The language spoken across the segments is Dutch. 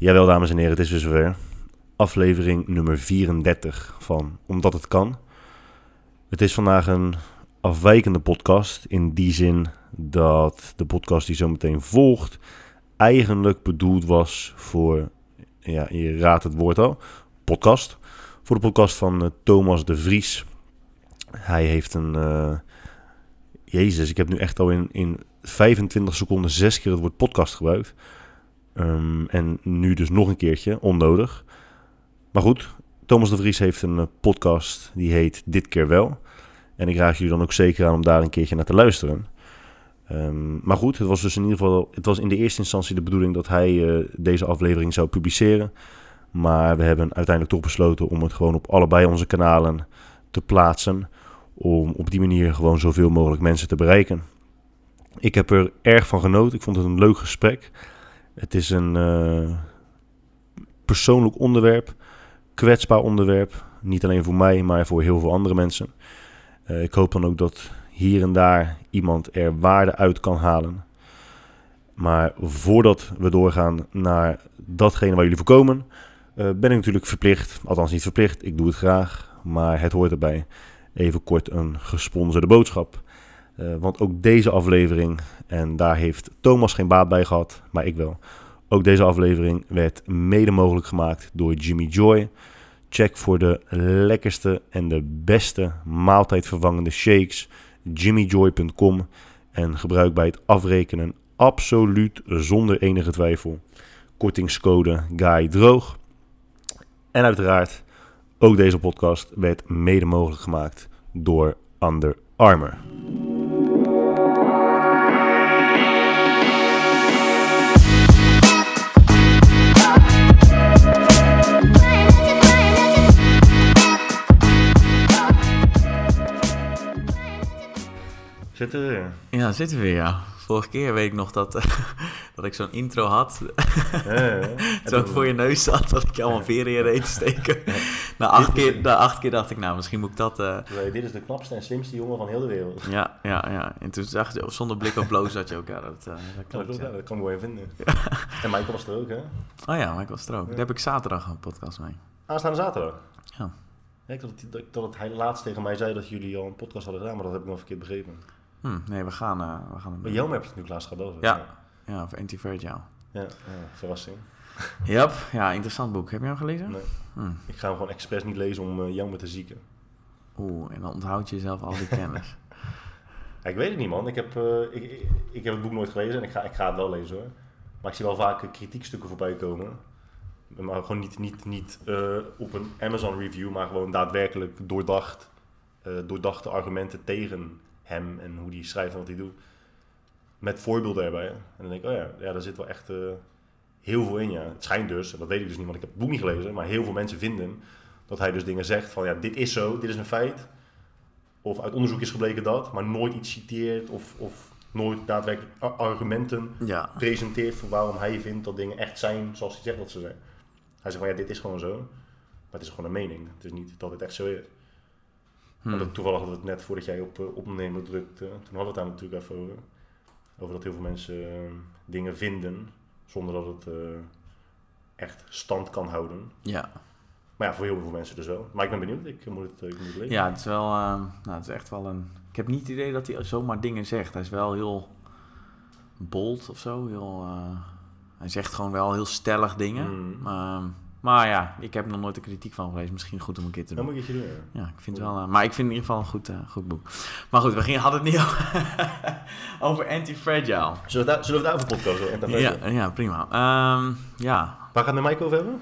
Jawel, dames en heren, het is weer zover. Aflevering nummer 34 van Omdat het kan. Het is vandaag een afwijkende podcast. In die zin dat de podcast die zo meteen volgt eigenlijk bedoeld was voor, ja, je raadt het woord al, podcast. Voor de podcast van eh, Thomas de Vries. Hij heeft een, eh, jezus, ik heb nu echt al in, in 25 seconden zes keer het woord podcast gebruikt. Ehm, en nu dus nog een keertje, onnodig. Maar goed, Thomas de Vries heeft een eh, podcast die heet Dit keer wel. En ik raad jullie dan ook zeker aan om daar een keertje naar te luisteren. Ehm, maar goed, het was dus in ieder geval, het was in de eerste instantie de bedoeling dat hij eh, deze aflevering zou publiceren. Maar we hebben uiteindelijk toch besloten om het gewoon op allebei onze kanalen te plaatsen. Om op die manier gewoon zoveel mogelijk mensen te bereiken. Ik heb er erg van genoten. Ik vond het een leuk gesprek. Het is een uh, persoonlijk onderwerp, kwetsbaar onderwerp. Niet alleen voor mij, maar voor heel veel andere mensen. Uh, ik hoop dan ook dat hier en daar iemand er waarde uit kan halen. Maar voordat we doorgaan naar datgene waar jullie voorkomen, uh, ben ik natuurlijk verplicht, althans niet verplicht, ik doe het graag, maar het hoort erbij. Even kort een gesponsorde boodschap. Uh, want ook deze aflevering, en daar heeft Thomas geen baat bij gehad, maar ik wel. Ook deze aflevering werd mede mogelijk gemaakt door Jimmy Joy. Check voor de lekkerste en de beste maaltijdvervangende shakes jimmyjoy.com en gebruik bij het afrekenen absoluut zonder enige twijfel kortingscode Guy Droog. En uiteraard, ook deze podcast werd mede mogelijk gemaakt door Under Armour. Zitten we weer? Ja, zitten we weer, ja. Vorige keer weet ik nog dat, uh, dat ik zo'n intro had. Ja, ik voor je neus zat, dat ik je allemaal veren in reet te steken. na, acht keer, na acht keer dacht ik, nou, misschien moet ik dat... Uh... dit is de knapste en slimste jongen van heel de wereld. Ja, ja, ja. En toen zag je, zonder blik op bloos, dat je ook, ja, dat, uh, dat klopt. Ja, dat kan ik wel even vinden. En Michael was er ook, hè? Oh ja, Michael was er ook. Daar heb ik zaterdag een podcast mee. Aanstaande zaterdag? Ja. Ik dacht dat, dat, hij laatst tegen mij zei dat jullie al een podcast hadden gedaan, maar dat heb ik nog verkeerd begrepen. Hm, nee, we gaan... Uh, we gaan Bij heb je het nu laatst gehad over. Ja, ja of Anti-Fragile. Ja, ja, verrassing. Yep, ja, interessant boek. Heb je hem gelezen? Nee. Hm. Ik ga hem gewoon expres niet lezen om uh, met te zieken. Oeh, en dan onthoud je jezelf al die kennis. ja, ik weet het niet, man. Ik heb, uh, ik, ik, ik, heb het boek nooit gelezen en ik ga, ik ga het wel lezen, hoor. Maar ik zie wel vaak kritiekstukken voorbij komen. Maar gewoon niet, niet, niet op een Amazon review, maar gewoon daadwerkelijk doordacht, doordachte argumenten tegen hem en hoe hij schrijft en wat hij doet. Met voorbeelden erbij. En dan denk ik, oh ja, ja daar zit wel echt uh, heel veel in. Ja. Het schijnt dus, dat weet ik dus niet, want ik heb het boek niet gelezen, maar heel veel mensen vinden dat hij dus dingen zegt van ja, dit is zo, dit is een feit. Of uit onderzoek is gebleken dat, maar nooit iets citeert of, of nooit daadwerkelijk argumenten ja. presenteert voor waarom hij vindt dat dingen echt zijn zoals hij zegt dat ze zijn. Hij zegt van ja, dit is gewoon zo, maar het is gewoon een mening. Het is niet dat het echt zo is. Hmm. Dat, toevallig hadden we het net voordat jij op uh, opnemen drukte. Toen hadden we het daar natuurlijk even over. Over dat heel veel mensen uh, dingen vinden zonder dat het uh, echt stand kan houden. Ja. Maar ja, voor heel veel mensen dus wel. Maar ik ben benieuwd, ik moet het, ik moet het lezen. Ja, het is wel, nou, het is echt wel een... Ik heb niet het idee dat hij zomaar dingen zegt. Hij is wel heel bold of zo. Heel, hij zegt gewoon wel heel stellig dingen. Mm. Maar maar ja, ik heb nog nooit de kritiek van gelezen. Misschien goed om een keer te doen. Dat moet je doen, ja. ik vind wel, uh, maar ik vind in ieder geval een goed, uh, goed boek. Maar goed, we gingen, hadden het niet over, over Anti-Fragile. Zullen we, daar, zullen we over ja, ja, prima. Um, ja. Waar gaat de Mike over hebben?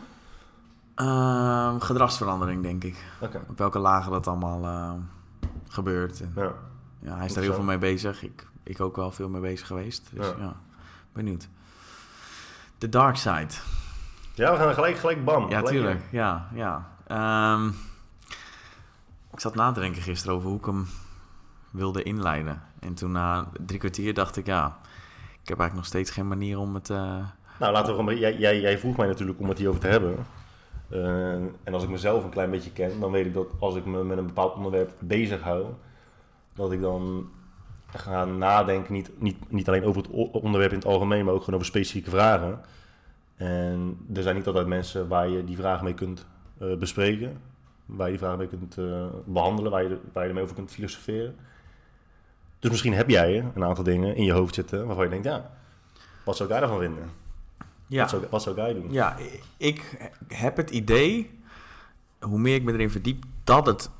Um, gedragsverandering, denk ik. Okay. Op welke lagen dat allemaal uh, gebeurt. En, ja. ja. hij is daar heel veel mee bezig. Ik, ik ook wel veel mee bezig geweest. Dus ja, ja benieuwd. The Dark Side. Ja, we gaan gelijk, gelijk bam. Ja, gelijk tuurlijk. Ja, ja. Um, ik zat na te denken gisteren over hoe ik hem wilde inleiden. En toen na drie kwartier dacht ik, ja, ik heb eigenlijk nog steeds geen manier om het... Uh... Nou, laten we gewoon... Jij, jij, jij vroeg mij natuurlijk om het hierover te hebben. Uh, en als ik mezelf een klein beetje ken, dan weet ik dat als ik me met een bepaald onderwerp bezig hou, dat ik dan ga nadenken, niet, niet, niet alleen over het onderwerp in het algemeen, maar ook gewoon over specifieke vragen. En er zijn niet altijd mensen waar je die vragen mee kunt uh, bespreken. Waar je die vragen mee kunt uh, behandelen, waar je, waar je ermee over kunt filosoferen. Dus misschien heb jij een aantal dingen in je hoofd zitten waarvan je denkt, ja, wat zou ik daarvan vinden? Ja. Wat, zou, wat zou jij doen? Ja, ik heb het idee, hoe meer ik me erin verdiep, dat het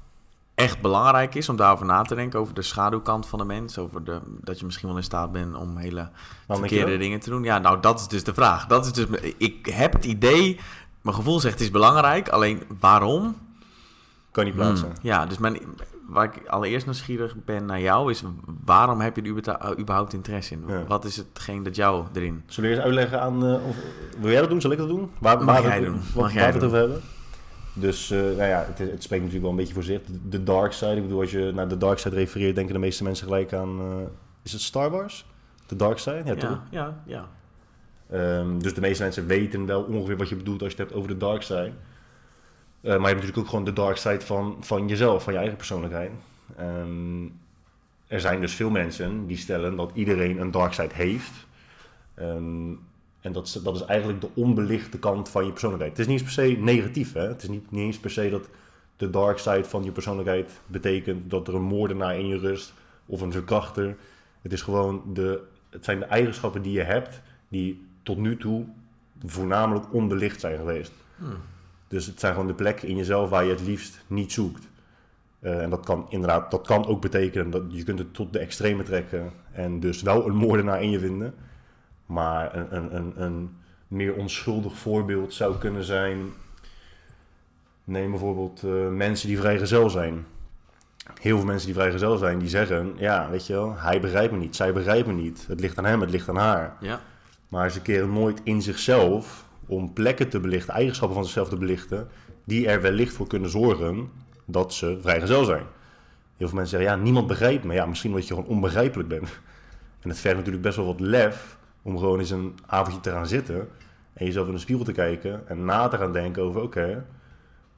echt belangrijk is om daarover na te denken. Over de schaduwkant van de mens. Over de, dat je misschien wel in staat bent om hele verkeerde dingen te doen. Ja, nou, dat is dus de vraag. Dat is dus, ik heb het idee, mijn gevoel zegt het is belangrijk. Alleen waarom? Kan niet plaatsen. Hmm, ja, dus mijn, waar ik allereerst nieuwsgierig ben naar jou is... waarom heb je er überhaupt interesse in? Wat is hetgeen dat jou erin... Zullen we eerst uitleggen aan... Uh, of, wil jij dat doen? Zal ik dat doen? Waar, Mag jij doen. Mag jij het over hebben? Dus uh, nou ja, het, het, spreekt natuurlijk wel een beetje voor zich. De, dark side, ik bedoel, als je naar de dark side refereert, denken de meeste mensen gelijk aan... Uh, is het Star Wars? De dark side? Ja, ja, ja. ja. Um, dus de meeste mensen weten wel ongeveer wat je bedoelt als je het hebt over de dark side. Uh, maar je hebt natuurlijk ook gewoon de dark side van, van jezelf, van je eigen persoonlijkheid. Um, er zijn dus veel mensen die stellen dat iedereen een dark side heeft. Um, en dat is, dat is eigenlijk de onbelichte kant van je persoonlijkheid. Het is niet eens per se negatief. Hè? Het is niet, niet eens per se dat de dark side van je persoonlijkheid betekent dat er een moordenaar in je rust of een verkrachter. Het, is gewoon de, het zijn de eigenschappen die je hebt die tot nu toe voornamelijk onbelicht zijn geweest. Hmm. Dus het zijn gewoon de plekken in jezelf waar je het liefst niet zoekt. Uh, en dat kan inderdaad, dat kan ook betekenen dat je kunt het tot de extreme trekken en dus wel een moordenaar in je vinden. Maar een, een, een, een meer onschuldig voorbeeld zou kunnen zijn. Neem bijvoorbeeld uh, mensen die vrijgezel zijn. Heel veel mensen die vrijgezel zijn, die zeggen: Ja, weet je wel, hij begrijpt me niet, zij begrijpt me niet. Het ligt aan hem, het ligt aan haar. Ja. Maar ze keren nooit in zichzelf om plekken te belichten, eigenschappen van zichzelf te belichten, die er wellicht voor kunnen zorgen dat ze vrijgezel zijn. Heel veel mensen zeggen: Ja, niemand begrijpt me. Ja, misschien omdat je gewoon onbegrijpelijk bent. En het vergt natuurlijk best wel wat lef om gewoon eens een avondje te gaan zitten en jezelf in de spiegel te kijken en na te gaan denken over: oké,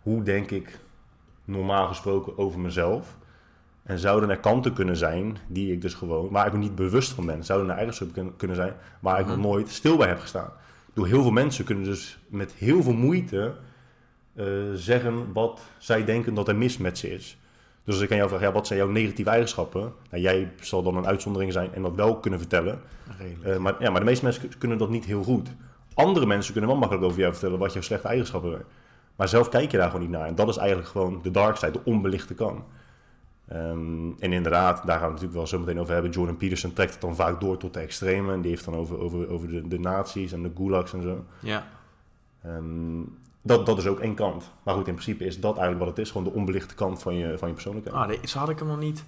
hoe denk ik normaal gesproken over mezelf? En zouden er kanten kunnen zijn die ik dus gewoon, waar ik me niet bewust van ben, zouden er eigenschappen kunnen zijn waar ik nog mhm. nooit stil bij heb gestaan. Door heel veel mensen kunnen dus met heel veel moeite uh, zeggen wat zij denken dat er mis met ze is. Dus als ik aan jou vraag, ja, wat zijn jouw negatieve eigenschappen? Nou, jij zal dan een uitzondering zijn en dat wel kunnen vertellen. Uh, maar, ja, maar de meeste mensen kunnen dat niet heel goed. Andere mensen kunnen wel makkelijk over jou vertellen wat jouw slechte eigenschappen zijn. Maar zelf kijk je daar gewoon niet naar. En dat is eigenlijk gewoon de dark side, de onbelichte kant. Um, en inderdaad, daar gaan we natuurlijk wel zo meteen over hebben. Jordan Peterson trekt het dan vaak door tot de extreme. En die heeft dan over, over, over de, de nazi's en de gulags en zo. Ja. Um, dat, dat is ook één kant. Maar goed, in principe is dat eigenlijk wat het is. Gewoon de onbelichte kant van je, van je persoonlijkheid. Ah, nee, zo had ik hem nog niet.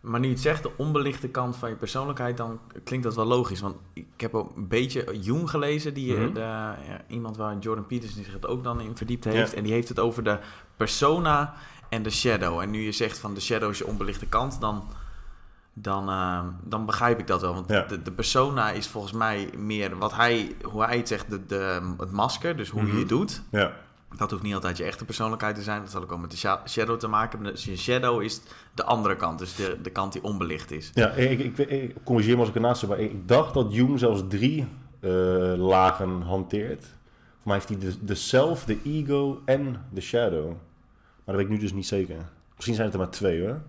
Maar nu je het zegt, de onbelichte kant van je persoonlijkheid, dan klinkt dat wel logisch. Want ik heb ook een beetje Jung gelezen, die, mm de, ja, iemand waar Jordan Peterson zich het ook dan in verdiept heeft. En die heeft het over de persona en de shadow. En nu je zegt van de shadow is je onbelichte kant, dan dan, uh, dan begrijp ik dat wel. Want de, de, persona is volgens mij meer wat hij, hoe hij het zegt, de, de, het masker, dus hoe je mhm. het doet. Ja. Dat hoeft niet altijd je echte persoonlijkheid te zijn. Dat zal ook wel met de shadow te maken hebben. Dus je shadow is de andere kant, dus de, de kant die onbelicht is. Ja, ik, ik, ik corrigeer me als ik ernaast maar ik dacht dat Jung zelfs drie uh, lagen hanteert. Voor mij heeft hij de, de self, de ego en de shadow. Maar dat weet ik nu dus niet zeker. Misschien zijn het er maar twee hoor.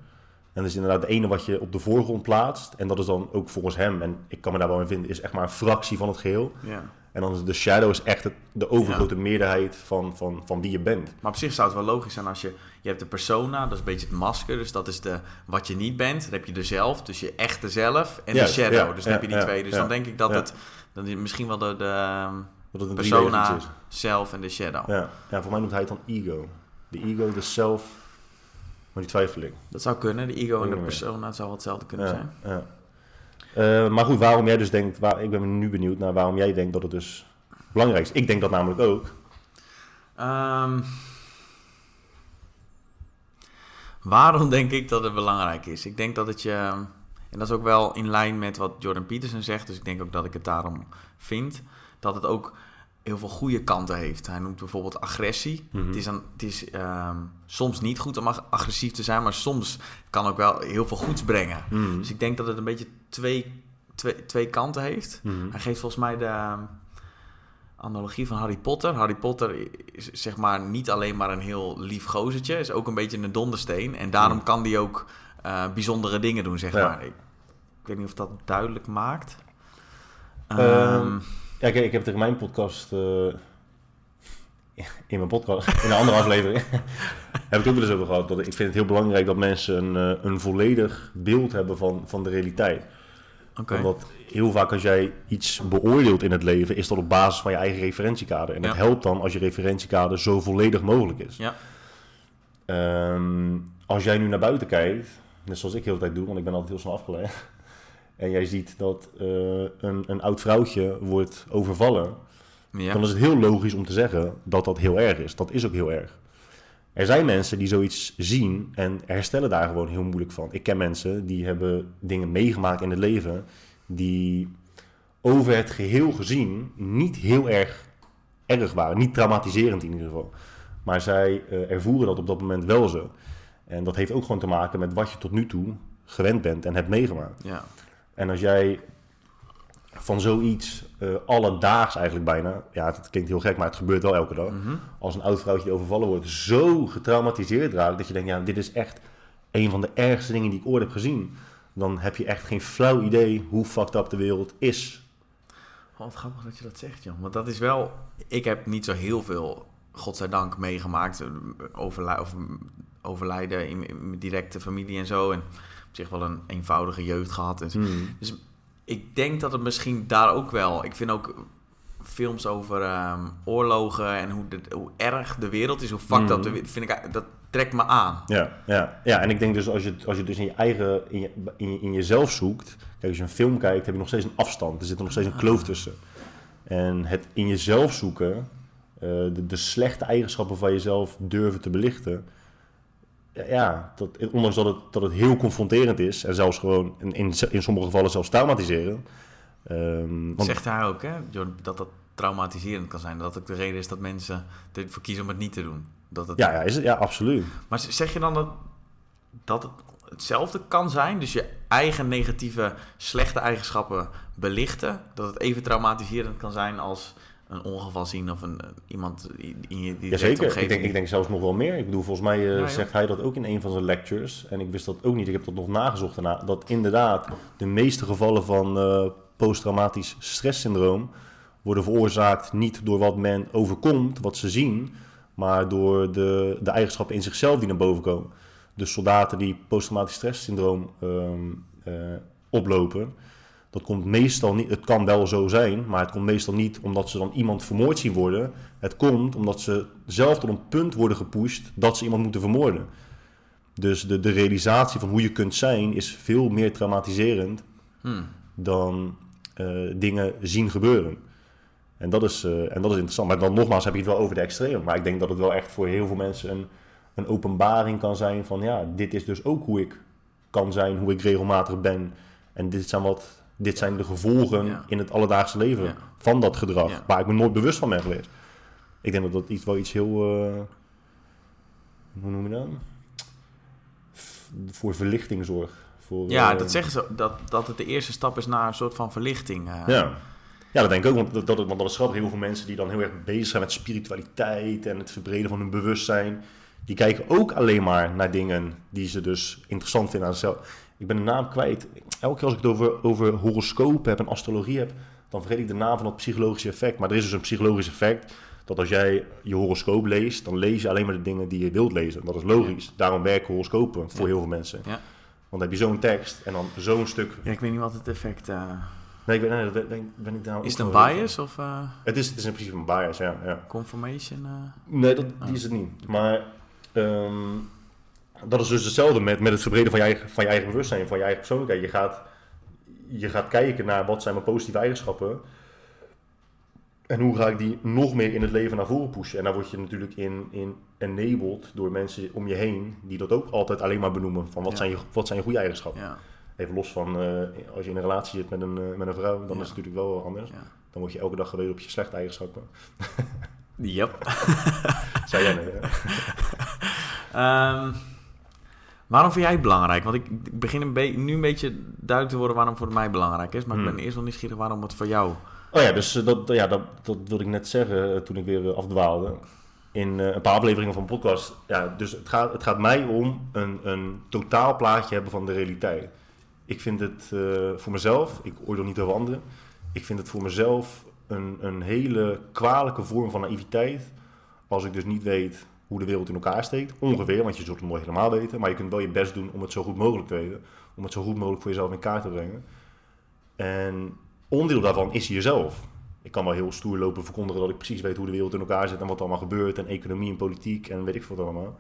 En dat is inderdaad de ene wat je op de voorgrond plaatst. En dat is dan ook volgens hem, en ik kan me daar wel in vinden, is echt maar een fractie van het geheel. Ja. En dan is de shadow is echt het, de overgrote meerderheid van, van, van wie je bent. Maar op zich zou het wel logisch zijn als je... Je hebt de persona, dat is een beetje het masker. Dus dat is de, wat je niet bent. Dan heb je de zelf, dus je echte zelf. En de shadow, dus dan heb je die twee. Dus dan denk ik dat het... Dan is misschien wel de, de persona, zelf en de shadow. Ja. ja, voor mij noemt hij het dan ego. De ego, de self maar die twijfel ik. Dat zou kunnen. De ego en de persona zou hetzelfde kunnen zijn. Ja. Uh, maar goed, waarom jij dus denkt... Waar, ik ben nu benieuwd naar waarom jij denkt dat het dus belangrijk is. Ik denk dat namelijk ook. Um, waarom denk ik dat het belangrijk is? Ik denk dat het je... En dat is ook wel in lijn met wat Jordan Peterson zegt. Dus ik denk ook dat ik het daarom vind. Dat het ook heel veel goede kanten heeft. Hij noemt bijvoorbeeld agressie. Mhm. Het is, een, het is ehm, soms niet goed om agressief te zijn, maar soms kan ook wel heel veel goeds brengen. Mhm. Dus ik denk dat het een beetje twee, twee, twee kanten heeft. Mhm. Hij geeft volgens mij de. analogie van Harry Potter. Harry Potter is zeg maar niet alleen maar een heel lief gozertje, is ook een beetje een dondersteen. En daarom kan die ook eh, bijzondere dingen doen, zeg Ja. maar. Ik, ik weet niet of dat duidelijk maakt. Ehm, Ehm, Ja, kijk, ik heb tegen mijn podcast... eh, in mijn podcast, in een andere aflevering... heb ik het ook wel eens over gehad. Dat ik vind het heel belangrijk dat mensen een, eh, een volledig beeld hebben van, van de realiteit. Oké. Omdat heel vaak als jij iets beoordeelt in het leven... is dat op basis van je eigen referentiekader. En het Ja. helpt dan als je referentiekader zo volledig mogelijk is. Ja. Ehm, als jij nu naar buiten kijkt, net zoals ik heel de tijd doe, want ik ben altijd heel snel afgeleid. En jij ziet dat eh, een, een oud vrouwtje wordt overvallen. Ja. Dan is het heel logisch om te zeggen dat dat heel erg is. Dat is ook heel erg. Er zijn mensen die zoiets zien en herstellen daar gewoon heel moeilijk van. Ik ken mensen die hebben dingen meegemaakt in het leven die over het geheel gezien niet heel erg erg waren. Niet traumatiserend in ieder geval. Maar zij eh, ervoeren dat op dat moment wel zo. En dat heeft ook gewoon te maken met wat je tot nu toe gewend bent en hebt meegemaakt. ja. En als jij van zoiets eh alledaags eigenlijk bijna, ja, het klinkt heel gek, maar het gebeurt wel elke dag. Mhm. Als een oud vrouwtje die overvallen wordt, zo getraumatiseerd raakt dat je denkt, ja, dit is echt een van de ergste dingen die ik ooit heb gezien. Dan heb je echt geen flauw idee hoe fucked up de wereld is. Oh, wat grappig dat je dat zegt, Jan. Want dat is wel... Ik heb niet zo heel veel, godzijdank, meegemaakt. eh, mm, overlijden in, in mijn directe familie en zo. En zich wel een eenvoudige jeugd gehad. En. Hmm. Dus ik denk dat het misschien daar ook wel... Ik vind ook films over ehm, oorlogen en hoe, de, hoe erg de wereld is, hoe fucked de wereld... Vind ik, dat trekt me aan. Ja, ja, ja, en ik denk dus als je, als je dus in je eigen, in, je, in, je- in jezelf zoekt, kijk als je een film kijkt, heb je nog steeds een afstand. Er zit er nog steeds een kloof tussen. En het in jezelf zoeken, eh, de, de slechte eigenschappen van jezelf durven te belichten, ja, dat, ondanks dat het, dat het heel confronterend is en zelfs gewoon in, in, in sommige gevallen zelfs traumatiserend. ehm, want- Zegt hij ook, hè, dat dat traumatiserend kan zijn. Dat ook de reden is dat mensen ervoor kiezen om het niet te doen. Dat het ja, ja, is het, ja, absoluut. Maar zeg je dan dat, dat het hetzelfde kan zijn? Dus je eigen negatieve, slechte eigenschappen belichten? Dat het even traumatiserend kan zijn als een ongeval zien of een, iemand in je directe Jazeker, ik denk, ik denk zelfs nog wel meer. Ik bedoel, volgens mij eh, Ja, ja. zegt hij dat ook in een van zijn lectures. En ik wist dat ook niet, ik heb dat nog nagezocht daarna. Dat inderdaad de meeste gevallen van eh, posttraumatisch stresssyndroom worden veroorzaakt niet door wat men overkomt, wat ze zien, maar door de, de eigenschappen in zichzelf die naar boven komen. Dus soldaten die posttraumatisch stresssyndroom eh, oplopen, dat komt meestal niet, het kan wel zo zijn, maar het komt meestal niet omdat ze dan iemand vermoord zien worden. Het komt omdat ze zelf tot een punt worden gepusht dat ze iemand moeten vermoorden. Dus de, de realisatie van hoe je kunt zijn is veel meer traumatiserend Hmm. dan eh, dingen zien gebeuren. En dat, is, eh, en dat is interessant. Maar dan nogmaals heb je het wel over de extreme. Maar ik denk dat het wel echt voor heel veel mensen een, een openbaring kan zijn van ja, dit is dus ook hoe ik kan zijn, hoe ik regelmatig ben. En dit zijn, wat, dit zijn de gevolgen Ja. in het alledaagse leven Ja. van dat gedrag. Ja. Waar ik me nooit bewust van ben geweest. Ik denk dat dat iets, wel iets heel. eh, hoe noem je dat? Voor verlichting zorgt. Voor, Ja, eh, dat zeggen ze, dat, dat het de eerste stap is naar een soort van verlichting. eh. Ja. ja, dat denk ik ook. Want dat, dat, want dat is grappig. Heel veel mensen die dan heel erg bezig zijn met spiritualiteit en het verbreden van hun bewustzijn. Die kijken ook alleen maar naar dingen die ze dus interessant vinden aan zichzelf. Ik ben de naam kwijt. Elke keer als ik het over, over horoscopen heb en astrologie heb, dan vergeet ik de naam van dat psychologische effect. Maar er is dus een psychologisch effect dat als jij je horoscoop leest, dan lees je alleen maar de dingen die je wilt lezen. Dat is logisch. Daarom werken horoscopen voor Ja. heel veel mensen. Ja. Want dan heb je zo'n tekst en dan zo'n stuk. Ja, ik weet niet wat het effect... eh, Nee, ik ben, nee, ben, ben ik nou is het een bias of eh, Het is, het is in principe een bias, ja. ja. confirmation? eh? Nee, dat, die is het niet. Maar ehm, dat is dus hetzelfde met, met het verbreden van je, eigen, van je eigen bewustzijn, van je eigen persoonlijkheid. Je gaat, je gaat kijken naar wat zijn mijn positieve eigenschappen en hoe ga ik die nog meer in het leven naar voren pushen. En daar word je natuurlijk in, in enabled door mensen om je heen die dat ook altijd alleen maar benoemen. Van wat, Ja. zijn, je, wat zijn je goede eigenschappen? Ja, Even los van eh, als je in een relatie zit met een, eh, met een vrouw, dan Ja. is het natuurlijk wel anders. Dan word je elke dag gewezen op je slechte eigenschappen. Yep. Zei jij hè? Waarom vind jij het belangrijk? Want ik begin een nu een beetje duidelijk te worden waarom het voor mij belangrijk is. Maar ik ben hmm. eerst wel nieuwsgierig waarom het voor jou... Oh ja, dus dat, ja, dat, dat wilde ik net zeggen toen ik weer afdwaalde in een paar afleveringen van podcast. Ja, dus het gaat, het gaat mij om een, een totaal plaatje hebben van de realiteit. Ik vind het voor mezelf, ik oordeel niet over anderen, ik vind het voor mezelf een, een hele kwalijke vorm van naïviteit. Als ik dus niet weet hoe de wereld in elkaar steekt. Ongeveer, want je zult het nooit helemaal weten. Maar je kunt wel je best doen om het zo goed mogelijk te weten. Om het zo goed mogelijk voor jezelf in kaart te brengen. En onderdeel daarvan is jezelf. Ik kan wel heel stoer lopen verkondigen dat ik precies weet hoe de wereld in elkaar zit en wat er allemaal gebeurt. En economie en politiek en weet ik wat allemaal.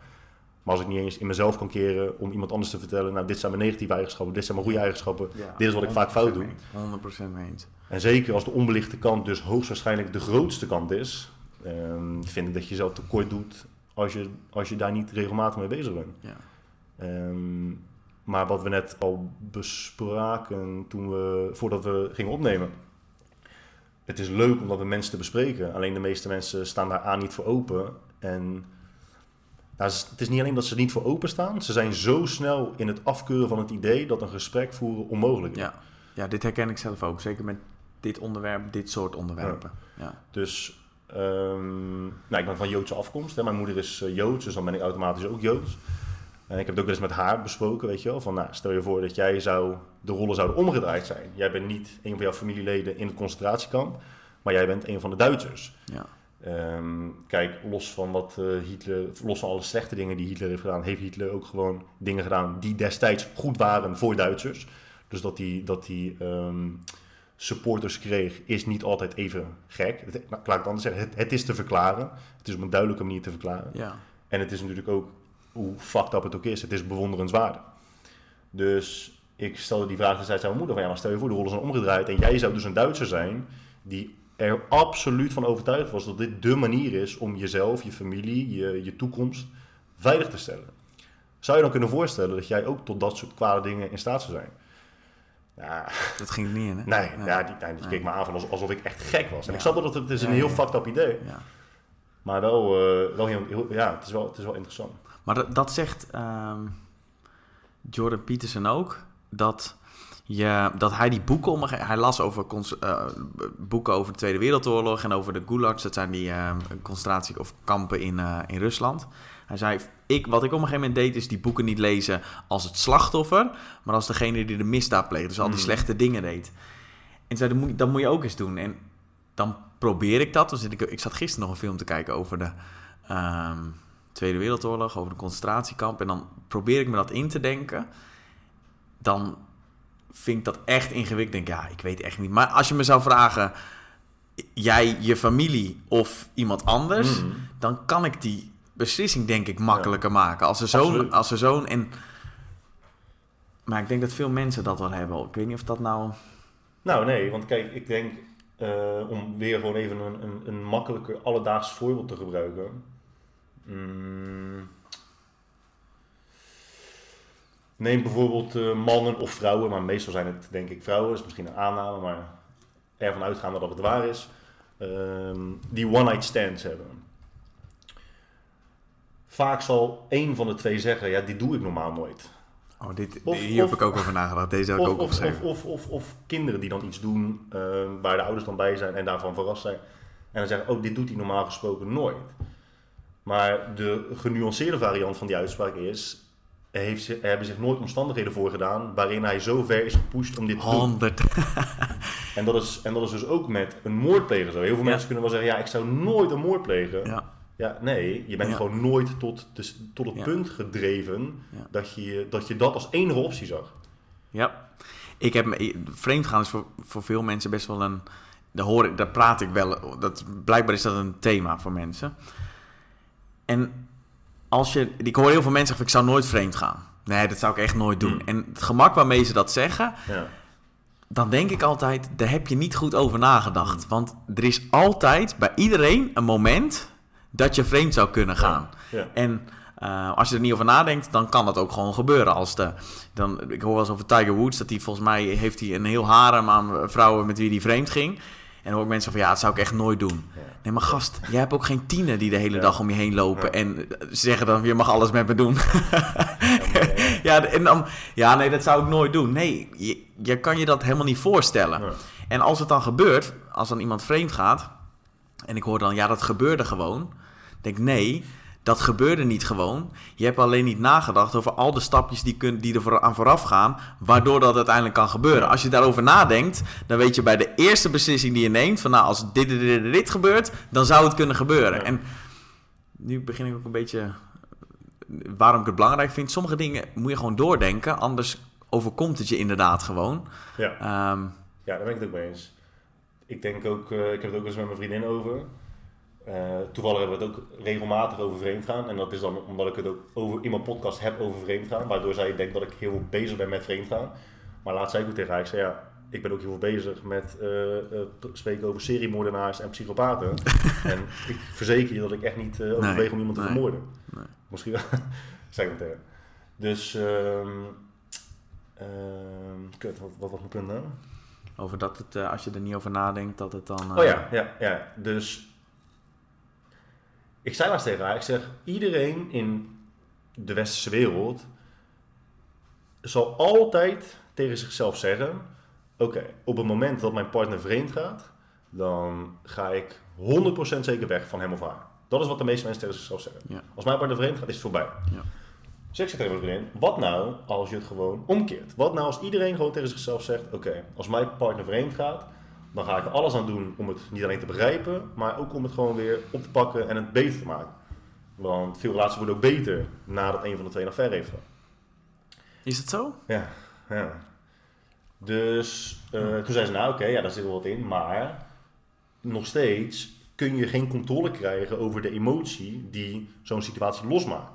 Maar als ik niet eens in mezelf kan keren om iemand anders te vertellen, nou dit zijn mijn negatieve eigenschappen, dit zijn mijn goede eigenschappen, dit is wat ik vaak fout doe. 100% mee eens. En zeker als de onbelichte kant dus hoogstwaarschijnlijk de grootste kant is, um, vind ik dat je jezelf tekort doet als je, als je daar niet regelmatig mee bezig bent. Ja. Ehm, maar wat we net al bespraken toen we, voordat we gingen opnemen. Het is leuk om dat met mensen te bespreken. Alleen de meeste mensen staan daar aan niet voor open. En nou, het is niet alleen dat ze er niet voor openstaan. Ze zijn zo snel in het afkeuren van het idee dat een gesprek voeren onmogelijk is. Ja, ja dit herken ik zelf ook. Zeker met dit onderwerp, dit soort onderwerpen. Ja. Dus um, nou, ik ben van Joodse afkomst. Hè. Mijn moeder is uh, Joods, dus dan ben ik automatisch ook Joods. En ik heb het ook eens met haar besproken, weet je wel. Van, nou, stel je voor dat jij zou, de rollen zouden omgedraaid zijn. Jij bent niet een van jouw familieleden in het concentratiekamp, maar jij bent een van de Duitsers. Ja. Um, kijk, los van wat uh, Hitler, los van alle slechte dingen die Hitler heeft gedaan, heeft Hitler ook gewoon dingen gedaan die destijds goed waren voor Duitsers. Dus dat hij, dat um, supporters kreeg, is niet altijd even gek. Het, nou, laat ik het anders zeggen, het, het, is te verklaren. Het is op een duidelijke manier te verklaren. Ja. En het is natuurlijk ook, hoe fucked up het ook is, het is bewonderenswaardig. Dus ik stelde die vraag destijds aan mijn moeder van, ja, maar stel je voor, de rollen zijn omgedraaid en jij zou dus een Duitser zijn die er absoluut van overtuigd was dat dit de manier is om jezelf, je familie, je, je toekomst veilig te stellen. Zou je dan kunnen voorstellen dat jij ook tot dat soort kwade dingen in staat zou zijn? Ja. Dat ging niet in, hè? Nee, Ja, die, die keek me aan van alsof ik echt gek was. En ik snap dat het, is een heel fucked up idee. Ja. Maar wel, uh, wel heel, ja, het is wel, het is wel interessant. Maar dat, dat zegt um, Jordan Peterson ook, dat je, dat hij die boeken om Hij las over uh, boeken over de Tweede Wereldoorlog en over de gulags. Dat zijn die uh, concentratie- of kampen in, uh, in Rusland. Hij zei, ik, wat ik op een gegeven moment deed, is die boeken niet lezen als het slachtoffer, maar als degene die de misdaad pleegde. Dus al die hmm. slechte dingen deed. En zei, dat moet, dat moet je ook eens doen. En dan probeer ik dat. Dus ik, ik zat gisteren nog een film te kijken over de um, Tweede Wereldoorlog, over de concentratiekamp. En dan probeer ik me dat in te denken. Dan vind ik dat echt ingewikkeld. Denk, ja, ik weet echt niet. Maar als je me zou vragen, jij, je familie of iemand anders, hmm. dan kan ik die beslissing denk ik makkelijker maken. Als er zo'n... Als er zo'n en, maar ik denk dat veel mensen dat wel hebben. Ik weet niet of dat nou... Nou, nee, want kijk, ik denk... Uh, om weer gewoon even een, een, een makkelijker alledaags voorbeeld te gebruiken. Mm. Neem bijvoorbeeld uh, mannen of vrouwen, maar meestal zijn het denk ik vrouwen, is misschien een aanname, maar ervan uitgaande dat het waar is, uh, die one-night stands hebben. Vaak zal één van de twee zeggen, ja, dit doe ik normaal nooit. Oh, dit, hier heb ik ook over nagedacht. Deze heb ik ook opgeschreven. Of, of, of, kinderen die dan iets doen uh, waar de ouders dan bij zijn en daarvan verrast zijn. En dan zeggen, oh, dit doet hij normaal gesproken nooit. Maar de genuanceerde variant van die uitspraak is... Heeft, er hebben zich nooit omstandigheden voorgedaan waarin hij zo ver is gepusht om dit te doen. en, dat is, en dat is dus ook met een moordpleger zo. Heel veel mensen kunnen wel zeggen, ja, ik zou nooit een moord plegen. Ja. Ja, nee, je bent gewoon nooit tot, tot het punt gedreven dat, je, dat je dat als enige optie zag. Ja, ik heb vreemd gaan is voor, voor veel mensen best wel een. Daar, hoor ik, daar praat ik wel. Dat, blijkbaar is dat een thema voor mensen. En als je. Ik hoor heel veel mensen zeggen: ik zou nooit vreemd gaan. Nee, dat zou ik echt nooit doen. Hmm. En het gemak waarmee ze dat zeggen. Ja. Dan denk ik altijd, daar heb je niet goed over nagedacht. Hmm. Want er is altijd bij iedereen een moment dat je vreemd zou kunnen gaan. En uh, als je er niet over nadenkt, dan kan dat ook gewoon gebeuren. Als de, dan, ik hoor wel eens over Tiger Woods, dat hij volgens mij heeft hij een heel harem aan vrouwen met wie hij vreemd ging. En dan hoor ik mensen van, ja, dat zou ik echt nooit doen. Nee, maar gast, jij hebt ook geen tienen die de hele dag om je heen lopen en zeggen dan, je mag alles met me doen. ja, en dan, ja, nee, dat zou ik nooit doen. Nee, je, je kan je dat helemaal niet voorstellen. En als het dan gebeurt, als dan iemand vreemd gaat... en ik hoor dan, ja, dat gebeurde gewoon... denk nee, dat gebeurde niet gewoon. Je hebt alleen niet nagedacht over al de stapjes die, kun, die er voor, aan vooraf gaan, waardoor dat uiteindelijk kan gebeuren. Als je daarover nadenkt, dan weet je bij de eerste beslissing die je neemt, van nou, als dit, dit, dit, dit gebeurt, dan zou het kunnen gebeuren. En nu begin ik ook een beetje, waarom ik het belangrijk vind, sommige dingen moet je gewoon doordenken, anders overkomt het je inderdaad gewoon. Ja, um, ja daar ben ik het ook mee eens. Ik denk ook, uh, ik heb het ook eens met mijn vriendin over. Uh, toevallig hebben we het ook regelmatig over vreemdgaan. En dat is dan omdat ik het ook over, in mijn podcast heb over vreemdgaan. Waardoor zij denkt dat ik heel veel bezig ben met vreemdgaan. Maar laat zij ook tegen haar. Ik zei ja, ik ben ook heel veel bezig met uh, uh, spreken over seriemoordenaars en psychopaten. en ik verzeker je dat ik echt niet uh, overweeg nee, om iemand te nee, vermoorden. Nee. Misschien wel. zeg ik tegen. Dus, um, kut, wat, wat was mijn punt nou? Over dat het, als je er niet over nadenkt, dat het dan... oh ja, ja, ja. Dus ik zei laatst tegen haar, ik zeg, iedereen in de westerse wereld zal altijd tegen zichzelf zeggen, oké, op het moment dat mijn partner vreemd gaat, dan ga ik 100% zeker weg van hem of haar. Dat is wat de meeste mensen tegen zichzelf zeggen. Ja. Als mijn partner vreemd gaat, is het voorbij. Ja. Dus ik zeg tegen mijn vriendin, wat nou als je het gewoon omkeert? Wat nou als iedereen gewoon tegen zichzelf zegt, oké, als mijn partner vreemd gaat, dan ga ik er alles aan doen om het niet alleen te begrijpen, maar ook om het gewoon weer op te pakken en het beter te maken. Want veel relaties worden ook beter nadat een van de twee naar ver heeft gehad. Is het zo? Ja, ja. Dus uh, toen zei ze, nou oké, ja, daar zit wel wat in, maar nog steeds kun je geen controle krijgen over de emotie die zo'n situatie losmaakt.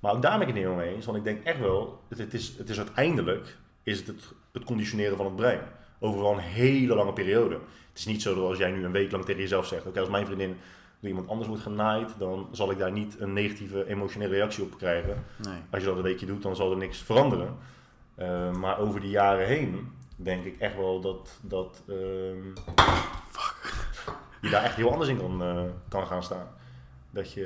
Maar ook daar ben ik het niet mee eens, want ik denk echt wel, het, het, is, het is uiteindelijk is het, het, het conditioneren van het brein over een hele lange periode. Het is niet zo dat als jij nu een week lang tegen jezelf zegt: Oké, als mijn vriendin door iemand anders wordt genaaid, dan zal ik daar niet een negatieve emotionele reactie op krijgen. Nee. Als je dat een weekje doet, dan zal er niks veranderen. Uh, maar over de jaren heen denk ik echt wel dat, dat uh, Fuck. je daar echt heel anders in kan, uh, kan gaan staan. Dat je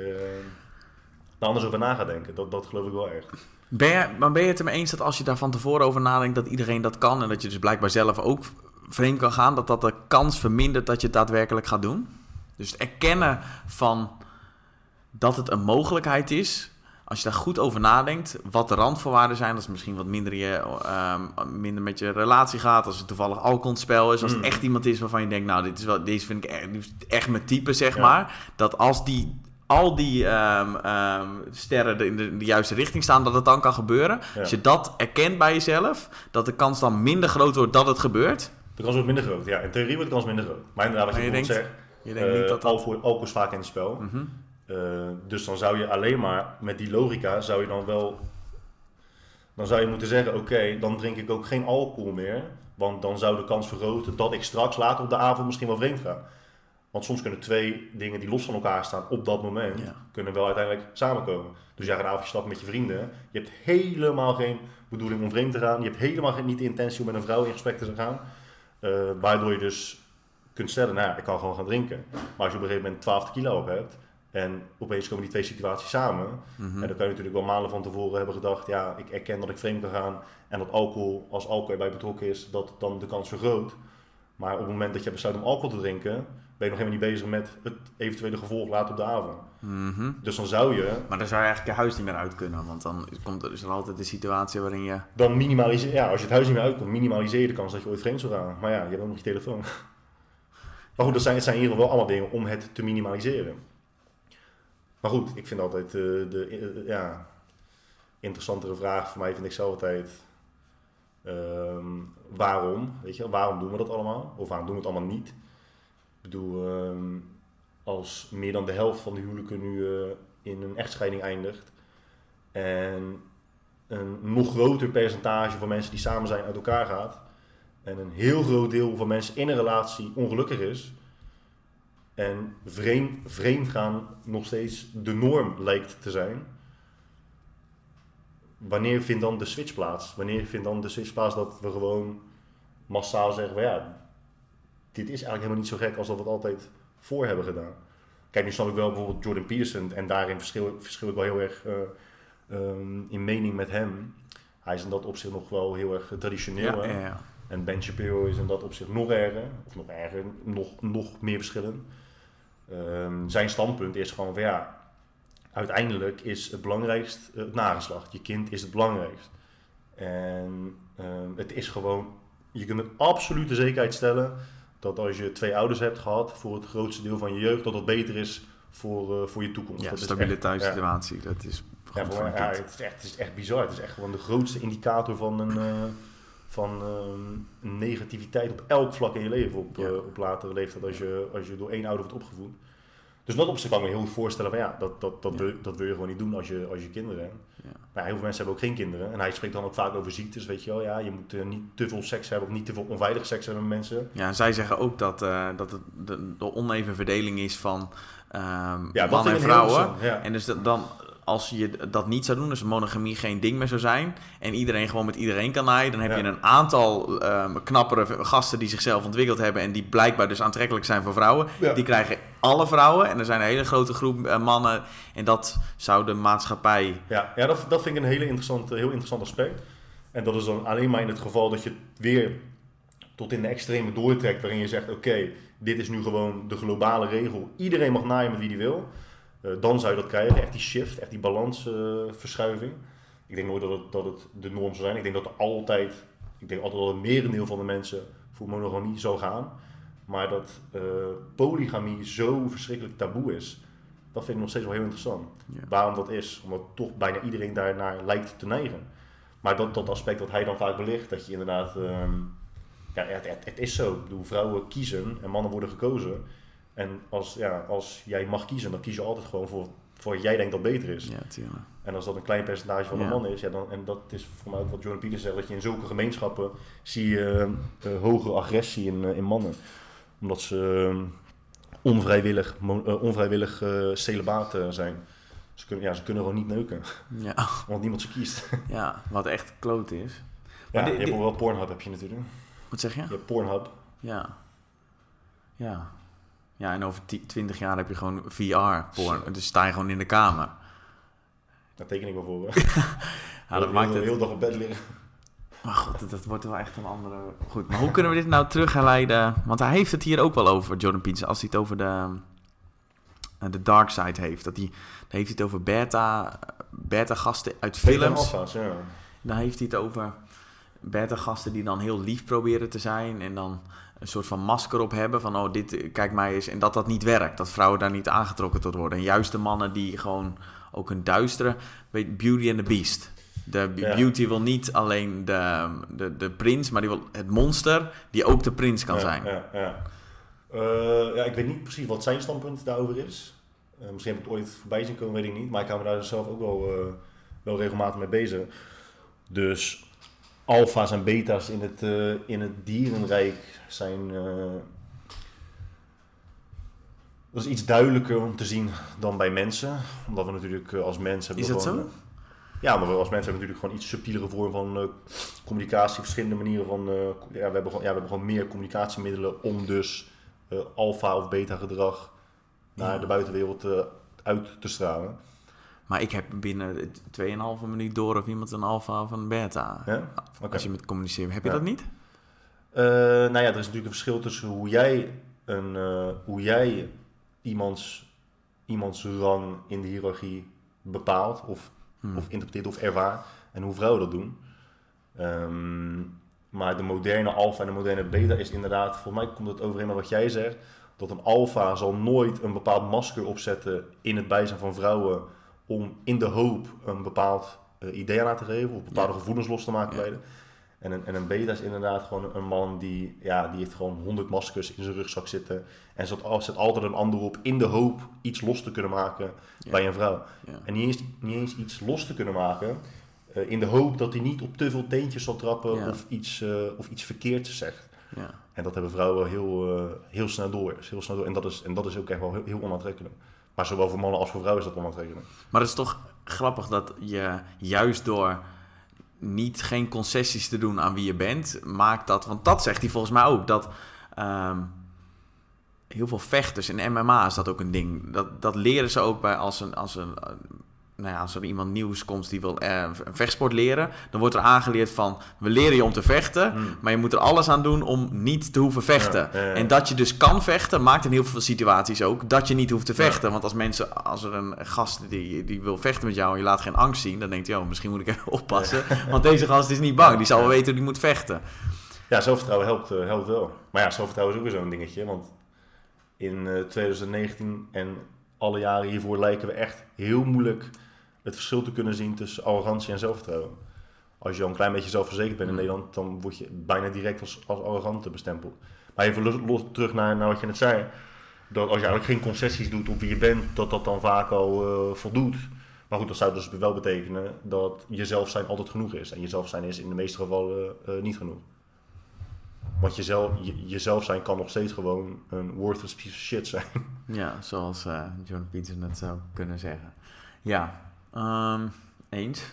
er anders over na gaat denken. Dat, dat geloof ik wel echt. Ben je, maar ben je het ermee eens dat als je daar van tevoren over nadenkt dat iedereen dat kan en dat je dus blijkbaar zelf ook vreemd kan gaan, dat dat de kans vermindert dat je het daadwerkelijk gaat doen? Dus het erkennen van dat het een mogelijkheid is, als je daar goed over nadenkt, wat de randvoorwaarden zijn, dat is misschien wat minder, je, um, minder met je relatie gaat, als het toevallig alcoholspel is, als het mm. echt iemand is waarvan je denkt, nou, dit is wel, deze vind ik echt, echt mijn type, zeg maar, dat als die al die um, um, sterren in de, in de, juiste richting staan, dat het dan kan gebeuren. Als je dat erkent bij jezelf, dat de kans dan minder groot wordt dat het gebeurt. De kans wordt minder groot, ja. In theorie wordt de kans minder groot. Maar inderdaad, wat je, je denkt, zegt, je denkt niet eh, dat alcohol, alcohol is vaak in het spel. Mm -hmm. uh, dus dan zou je alleen maar, met die logica, zou je dan wel... Dan zou je moeten zeggen, oké, okay, dan drink ik ook geen alcohol meer. Want dan zou de kans vergroten dat ik straks later op de avond misschien wel vreemd ga. Want soms kunnen twee dingen die los van elkaar staan op dat moment, kunnen wel uiteindelijk samenkomen. Dus jij gaat een avondje stappen met je vrienden. Je hebt helemaal geen bedoeling om vreemd te gaan. Je hebt helemaal niet de intentie om met een vrouw in gesprek te gaan. Uh, waardoor je dus kunt stellen, nou ja, ik kan gewoon gaan drinken. Maar als je op een gegeven moment 12 kilo op hebt en opeens komen die twee situaties samen. Mhm. En dan kan je natuurlijk wel maanden van tevoren hebben gedacht, ja, ik erken dat ik vreemd kan gaan. En dat alcohol, als alcohol erbij betrokken is, dat dan de kans vergroot. Maar op het moment dat je besluit om alcohol te drinken, ben je nog helemaal niet bezig met het eventuele gevolg later op de avond. Mhm. Dus dan zou je... Maar dan zou je eigenlijk je huis niet meer uit kunnen, want dan komt er dus altijd de situatie waarin je... Dan minimaliseer ja, als je het huis niet meer uitkomt, minimaliseer je de kans dat je ooit vreemd zou gaan. Maar ja, je hebt ook nog je telefoon. Maar goed, dat zijn, het zijn in ieder geval wel allemaal dingen om het te minimaliseren. Maar goed, ik vind altijd uh, de uh, ja, interessantere vraag voor mij vind ik zelf altijd... Um, waarom? Weet je, waarom doen we dat allemaal? Of waarom doen we het allemaal niet? Bedoel, ehm, als meer dan de helft van de huwelijken nu uh, in een echtscheiding eindigt en een nog groter percentage van mensen die samen zijn uit elkaar gaat en een heel groot deel van mensen in een relatie ongelukkig is en vreemd, vreemd gaan nog steeds de norm lijkt te zijn, wanneer vindt dan de switch plaats? Wanneer vindt dan de switch plaats dat we gewoon massaal zeggen, ja, dit is eigenlijk helemaal niet zo gek als dat we het altijd voor hebben gedaan. Kijk, nu snap ik wel bijvoorbeeld Jordan Peterson en daarin verschil, verschil ik wel heel erg uh, um, in mening met hem. hij is in dat opzicht nog wel heel erg traditioneel. Ja, ja, ja. En Ben Shapiro is in dat opzicht nog erger, of nog erger, nog, nog meer verschillen. Ehm, zijn standpunt is gewoon van ja, uiteindelijk is het belangrijkst eh, het nageslacht. Je kind is het belangrijkst. En ehm, het is gewoon, je kunt met absolute zekerheid stellen dat als je twee ouders hebt gehad voor het grootste deel van je jeugd, dat dat beter is voor, eh, voor je toekomst. ja dat is stabiele ja. thuissituatie, dat is Ja, voor het, is echt, het is echt bizar. Het is echt gewoon de grootste indicator van een, eh, van, ehm, negativiteit op elk vlak in je leven op, Ja. eh, op latere leeftijd als je, als je door één ouder wordt opgevoed. Dus dat op zich kan ik me heel goed voorstellen van ja, dat, dat, dat. Wil, dat wil je gewoon niet doen als je, als je kinderen hebt. Ja. Maar heel veel mensen hebben ook geen kinderen. En hij spreekt dan ook vaak over ziektes, weet je wel. Ja, je moet eh, niet te veel seks hebben of niet te veel onveilige seks hebben met mensen. Ja, en zij zeggen ook dat, eh, dat het de, de oneven verdeling is van ehm Ja, mannen en vrouwen. Ja. En dus dat, dan, als je dat niet zou doen, dus monogamie geen ding meer zou zijn, en iedereen gewoon met iedereen kan naaien, dan heb Ja. je een aantal ehm, knappere gasten die zichzelf ontwikkeld hebben en die blijkbaar dus aantrekkelijk zijn voor vrouwen. Ja. Die krijgen alle vrouwen en er zijn een hele grote groep eh, mannen en dat zou de maatschappij... Ja, ja dat, dat vind ik een hele interessant, heel interessant aspect. En dat is dan alleen maar in het geval dat je het weer tot in de extreme doortrekt, waarin je zegt: Oké, dit is nu gewoon de globale regel. Iedereen mag naaien met wie die wil. Eh, dan zou je dat krijgen, echt die shift, echt die balansverschuiving. ik denk nooit dat het, dat het de norm zou zijn. Ik denk dat er altijd, ik denk altijd dat het merendeel van de mensen voor monogamie zou gaan. Maar dat eh, polygamie zo verschrikkelijk taboe is, dat vind ik nog steeds wel heel interessant. Ja. Waarom dat is, omdat toch bijna iedereen daarnaar lijkt te neigen. Maar dat, dat aspect dat hij dan vaak belicht, dat je inderdaad, ehm, ja, het, het, het is zo. Ik bedoel, vrouwen kiezen en mannen worden gekozen. En als, ja, als jij mag kiezen, dan kies je altijd gewoon voor, voor wat jij denkt dat beter is. Ja, tuurlijk. En als dat een klein percentage van de Ja. mannen is, ja, dan, en dat is voor mij ook wat Jordan Peterson zegt, dat je in zulke gemeenschappen zie je eh, hogere agressie in, eh, in mannen. Omdat ze eh, onvrijwillig, eh, onvrijwillig eh celibaat eh, zijn. Ze kunnen, ja, ze kunnen gewoon niet neuken, Ja, want niemand ze kiest. ja, wat echt kloot is. Ja, dit- je hebt dit- ook wel Pornhub heb je natuurlijk. Wat zeg je? Je hebt Pornhub. Ja. Ja. Ja, en over 10, 20 jaar heb je gewoon VR-porn. Dus sta je gewoon in de kamer. Daar teken ik wel voor. Ja, dat maakt het... hele dag op bed liggen. Maar god, dat, dat wordt wel echt een andere... Goed, maar hoe kunnen we dit nou terugleiden? Want hij heeft het hier ook wel over, Jordan Peterson, als hij het over de, eh, de dark side heeft. Dat hij, dan heeft hij het over beta, beta-gasten uit Beta en films. alfa's, ja. Dan heeft hij het over beta-gasten die dan heel lief proberen te zijn. En dan een soort van masker op hebben. Van, oh, dit, kijk mij eens. En dat dat niet werkt. Dat vrouwen daar niet aangetrokken tot worden. En juist de mannen die gewoon ook een duistere... Weet, Beauty and the Beast. De Ja. beauty wil niet alleen de, de, de prins, maar die wil het monster die ook de prins kan ja, zijn. Ja, ja. Eh, ja, ik weet niet precies wat zijn standpunt daarover is. Eh, misschien heb ik het ooit voorbij zien komen, weet ik niet. Maar ik hou me daar zelf ook wel, eh, wel regelmatig mee bezig. Dus alfa's en beta's in het, eh, in het dierenrijk zijn... eh, dat is iets duidelijker om te zien dan bij mensen. Omdat we natuurlijk eh, als mensen... hebben Is dat gewoon, zo? Ja, maar we als mensen hebben natuurlijk gewoon iets subtielere vorm van communicatie, verschillende manieren van. ja, we hebben gewoon, ja, we hebben gewoon meer communicatiemiddelen om dus alfa of beta gedrag naar Ja. de buitenwereld uit te stralen. Maar ik heb binnen 2,5 minuut door of iemand een alfa of een beta. Ja? Oké. Als je met communiceert. Heb je Ja. dat niet? Eh, nou ja, er is natuurlijk een verschil tussen hoe jij, een, eh, hoe jij iemands, iemands rang in de hiërarchie bepaalt of, Hmm. of interpreteert of ervaart en hoe vrouwen dat doen. Ehm, maar de moderne alfa en de moderne beta is inderdaad, volgens mij komt het overeen met wat jij zegt, dat een alfa zal nooit een bepaald masker opzetten in het bijzijn van vrouwen om in de hoop een bepaald eh, idee aan te geven of bepaalde Ja. gevoelens los te maken bij de. En een, en een beta is inderdaad gewoon een man die, ja, die heeft gewoon honderd maskers in zijn rugzak zitten. En zet, zet altijd een ander op in de hoop iets los te kunnen maken Ja. bij een vrouw. Ja. En niet eens, niet eens iets los te kunnen maken eh, in de hoop dat hij niet op te veel teentjes zal trappen Ja. of, iets, eh, of iets verkeerds zegt. Ja. En dat hebben vrouwen heel, heel snel door. Heel snel door. En, dat is, en dat is ook echt wel heel, heel onaantrekkelijk. Maar zowel voor mannen als voor vrouwen is dat onaantrekkelijk. Maar het is toch grappig dat je juist door niet geen concessies te doen aan wie je bent, maakt dat. Want dat zegt hij volgens mij ook. Dat ehm, heel veel vechters in MMA is dat ook een ding. Dat, dat leren ze ook bij als een, als een, nou ja, als er iemand nieuws komt die wil eh, een vechtsport leren, dan wordt er aangeleerd van we leren je om te vechten, Hmm. maar je moet er alles aan doen om niet te hoeven vechten. Ja, ja, ja. En dat je dus kan vechten, maakt in heel veel situaties ook dat je niet hoeft te vechten. Want als mensen, als er een gast die, die wil vechten met jou en je laat geen angst zien, dan denkt hij, oh, misschien moet ik even oppassen. Want deze gast is niet bang, die zal wel weten hoe die moet vechten. Ja, zelfvertrouwen helpt, eh, helpt wel. Maar ja, zelfvertrouwen is ook weer zo'n dingetje. Want in eh, 2019 en alle jaren hiervoor lijken we echt heel moeilijk het verschil te kunnen zien tussen arrogantie en zelfvertrouwen. Als je al een klein beetje zelfverzekerd bent in Mm. Nederland, dan word je bijna direct als, als arrogant bestempeld. Maar even los, los- terug naar, naar wat je net zei. Dat als je eigenlijk geen concessies doet op wie je bent, dat dat dan vaak al eh, voldoet. Maar goed, dat zou dus wel betekenen dat jezelf zijn altijd genoeg is. En jezelf zijn is in de meeste gevallen eh, niet genoeg. Want jezelf, je, jezelf zijn kan nog steeds gewoon een worthless piece of shit zijn. Ja, zoals eh John Peters net zou kunnen zeggen. Ja, ehm, eens.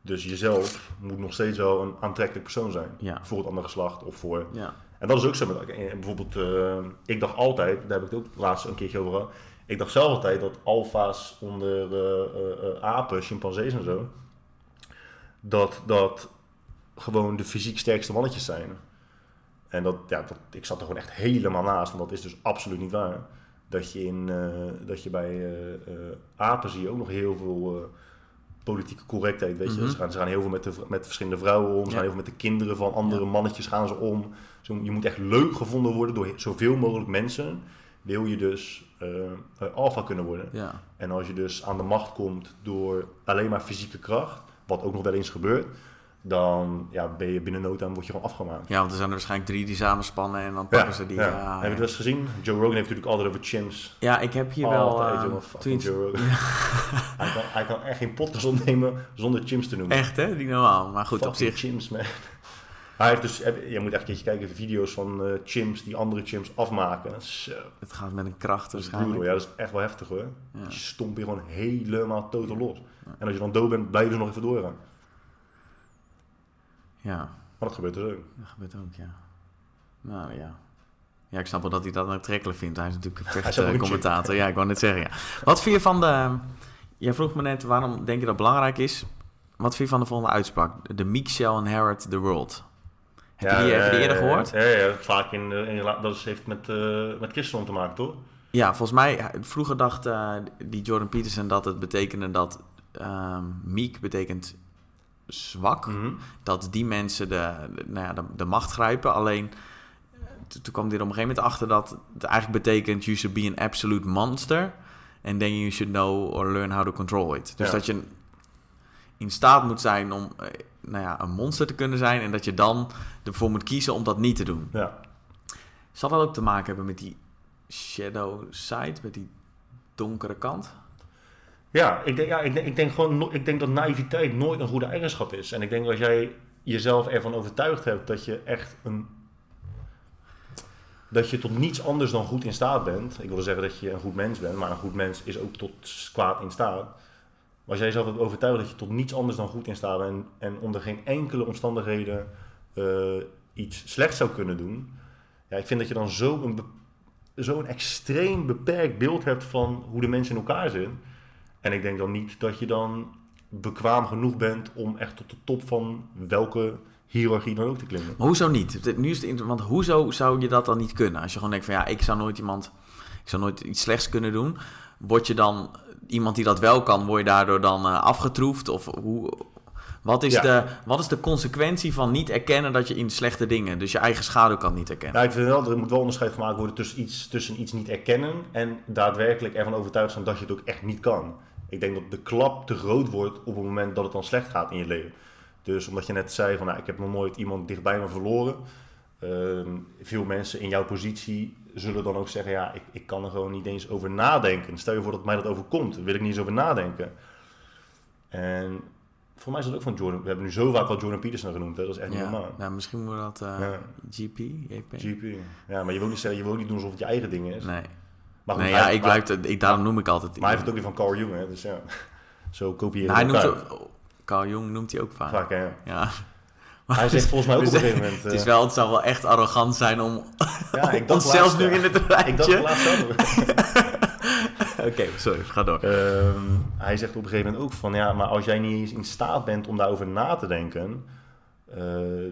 Dus jezelf moet nog steeds wel een aantrekkelijk persoon zijn. Ja. Voor het andere geslacht of voor... Ja, En dat is ook zo met... Bijvoorbeeld, eh, ik dacht altijd, daar heb ik het ook laatst een keertje over gehad. Ik dacht zelf altijd dat alfa's onder eh, eh, eh, apen, chimpansees en zo... Dat dat gewoon de fysiek sterkste mannetjes zijn. En dat, ja, dat, ik zat er gewoon echt helemaal naast, want dat is dus absoluut niet waar. Dat je, in, eh, dat je bij eh, apen zie je ook nog heel veel politieke correctheid, weet je. Mhm. ze, gaan, ze gaan heel veel met, de, met verschillende vrouwen om, ze Ja. gaan heel veel met de kinderen van andere Ja. mannetjes gaan ze om. Zo, je moet echt leuk gevonden worden door zoveel mogelijk mensen. Wil je dus alfa kunnen worden. ja. En als je dus aan de macht komt door alleen maar fysieke kracht, wat ook nog wel eens gebeurt, dan ja, ben je binnen no time word je gewoon afgemaakt. ja want er zijn er waarschijnlijk drie die samenspannen en dan pakken ze die. Ja, Heb je wel eens gezien? Joe Rogan heeft natuurlijk altijd over chimps. Ja, ik heb hier wel... Altijd, eh, Joe Rogan. hij, kan, hij kan echt geen podcast opnemen zonder chimps te noemen. Echt, hè? Die normaal. Maar goed, op zich... chimps, man. Hij heeft dus, je moet echt een keertje kijken, video's van eh, chimps die andere chimps afmaken. Zo, Het gaat met een kracht dat is waarschijnlijk. Ja, dat is echt wel heftig hoor. Je stomp je gewoon helemaal totaal los. En als je dan dood bent, blijven ze nog even doorgaan. Ja, Maar dat gebeurt dus ook. dat gebeurt ook, ja. Nou ja. Ja, ik snap wel dat hij dat aantrekkelijk vindt. Hij is natuurlijk een vechtcommentator. Ja, ik wou net zeggen, ja. Wat vind je van de... Jij vroeg me net, waarom denk je dat belangrijk is? Wat vind je van de volgende uitspraak? The meek shall inherit the world. Heb je die, heb je die eerder gehoord? Ja, ja, ja, vaak in, eh, in dat heeft met, eh met christendom te maken, toch? Ja, volgens mij, vroeger dacht eh, die Jordan Peterson dat het betekende dat ehm meek betekent zwak. Mhm. Dat die mensen de, de- nou ja, de, de macht grijpen. Alleen, eh, to- toen kwam er op een gegeven moment achter dat het eigenlijk betekent you should be an absolute monster. And then you should know or learn how to control it. Dus Ja. dat je in staat moet zijn om eh, nou ja, een monster te kunnen zijn. En dat je dan ervoor moet kiezen om dat niet te doen. Ja. Zal dat ook te maken hebben met die shadow side, met die donkere kant? Ja, ik denk, ja ik, ik, denk gewoon, ik denk dat naïviteit nooit een goede eigenschap is. En ik denk als jij jezelf ervan overtuigd hebt dat je echt een. dat je tot niets anders dan goed in staat bent. Ik wil zeggen dat je een goed mens bent, maar een goed mens is ook tot kwaad in staat. Maar als jij jezelf hebt overtuigd dat je tot niets anders dan goed in staat bent en, onder geen enkele omstandigheden eh, iets slechts zou kunnen doen. Ja, ik vind dat je dan zo een, zo'n extreem beperkt beeld hebt van hoe de mensen in elkaar zitten. En ik denk dan niet dat je dan bekwaam genoeg bent om echt tot de top van welke hiërarchie dan ook te klimmen. Maar hoezo niet? Nu is het want hoezo zou je dat dan niet kunnen? Als je gewoon denkt van ja, ik zou nooit iemand, ik zou nooit iets slechts kunnen doen. Word je dan iemand die dat wel kan, word je daardoor dan eh, afgetroefd? Of hoe, wat, is Ja. de, wat is de consequentie van niet erkennen dat je in slechte dingen, dus je eigen schaduw kan niet erkennen? Nou, ik vind wel, er moet wel onderscheid gemaakt worden tussen iets, tussen iets niet erkennen en daadwerkelijk ervan overtuigd zijn dat je het ook echt niet kan. Ik denk dat de klap te groot wordt op het moment dat het dan slecht gaat in je leven. Dus omdat je net zei van nou, ik heb nog nooit iemand dichtbij me verloren. Ehm, veel mensen in jouw positie zullen dan ook zeggen, ja, ik, ik kan er gewoon niet eens over nadenken. Stel je voor dat mij dat overkomt, wil ik niet eens over nadenken. En voor mij is dat ook van Jordan. We hebben nu zo vaak al Jordan Peterson genoemd, hè? dat is echt niet normaal. nou, misschien moet dat eh, Ja. GP? GP. Ja, maar je wil niet zeggen, je wil niet doen alsof het je eigen ding is. Nee, Maar nee ja, ik maar- blijf, ik, daarom noem ik altijd. Maar hij heeft het ook weer van Carl Jung, hè? dus ja. Zo kopiëren Nou, hij noemt ook, Carl Jung noemt hij ook vaak. Vaak, hè. Ja. Hij zegt volgens mij ook We op een gegeven moment... Het, is eh, wel, het zou wel echt arrogant zijn om ja, ik dacht zelfs nu in het Ik dacht rijtje... laatst ook. Oké, sorry, ga door. Ehm, hij zegt op een gegeven moment ook van ja, maar als jij niet eens in staat bent om daarover na te denken, uh,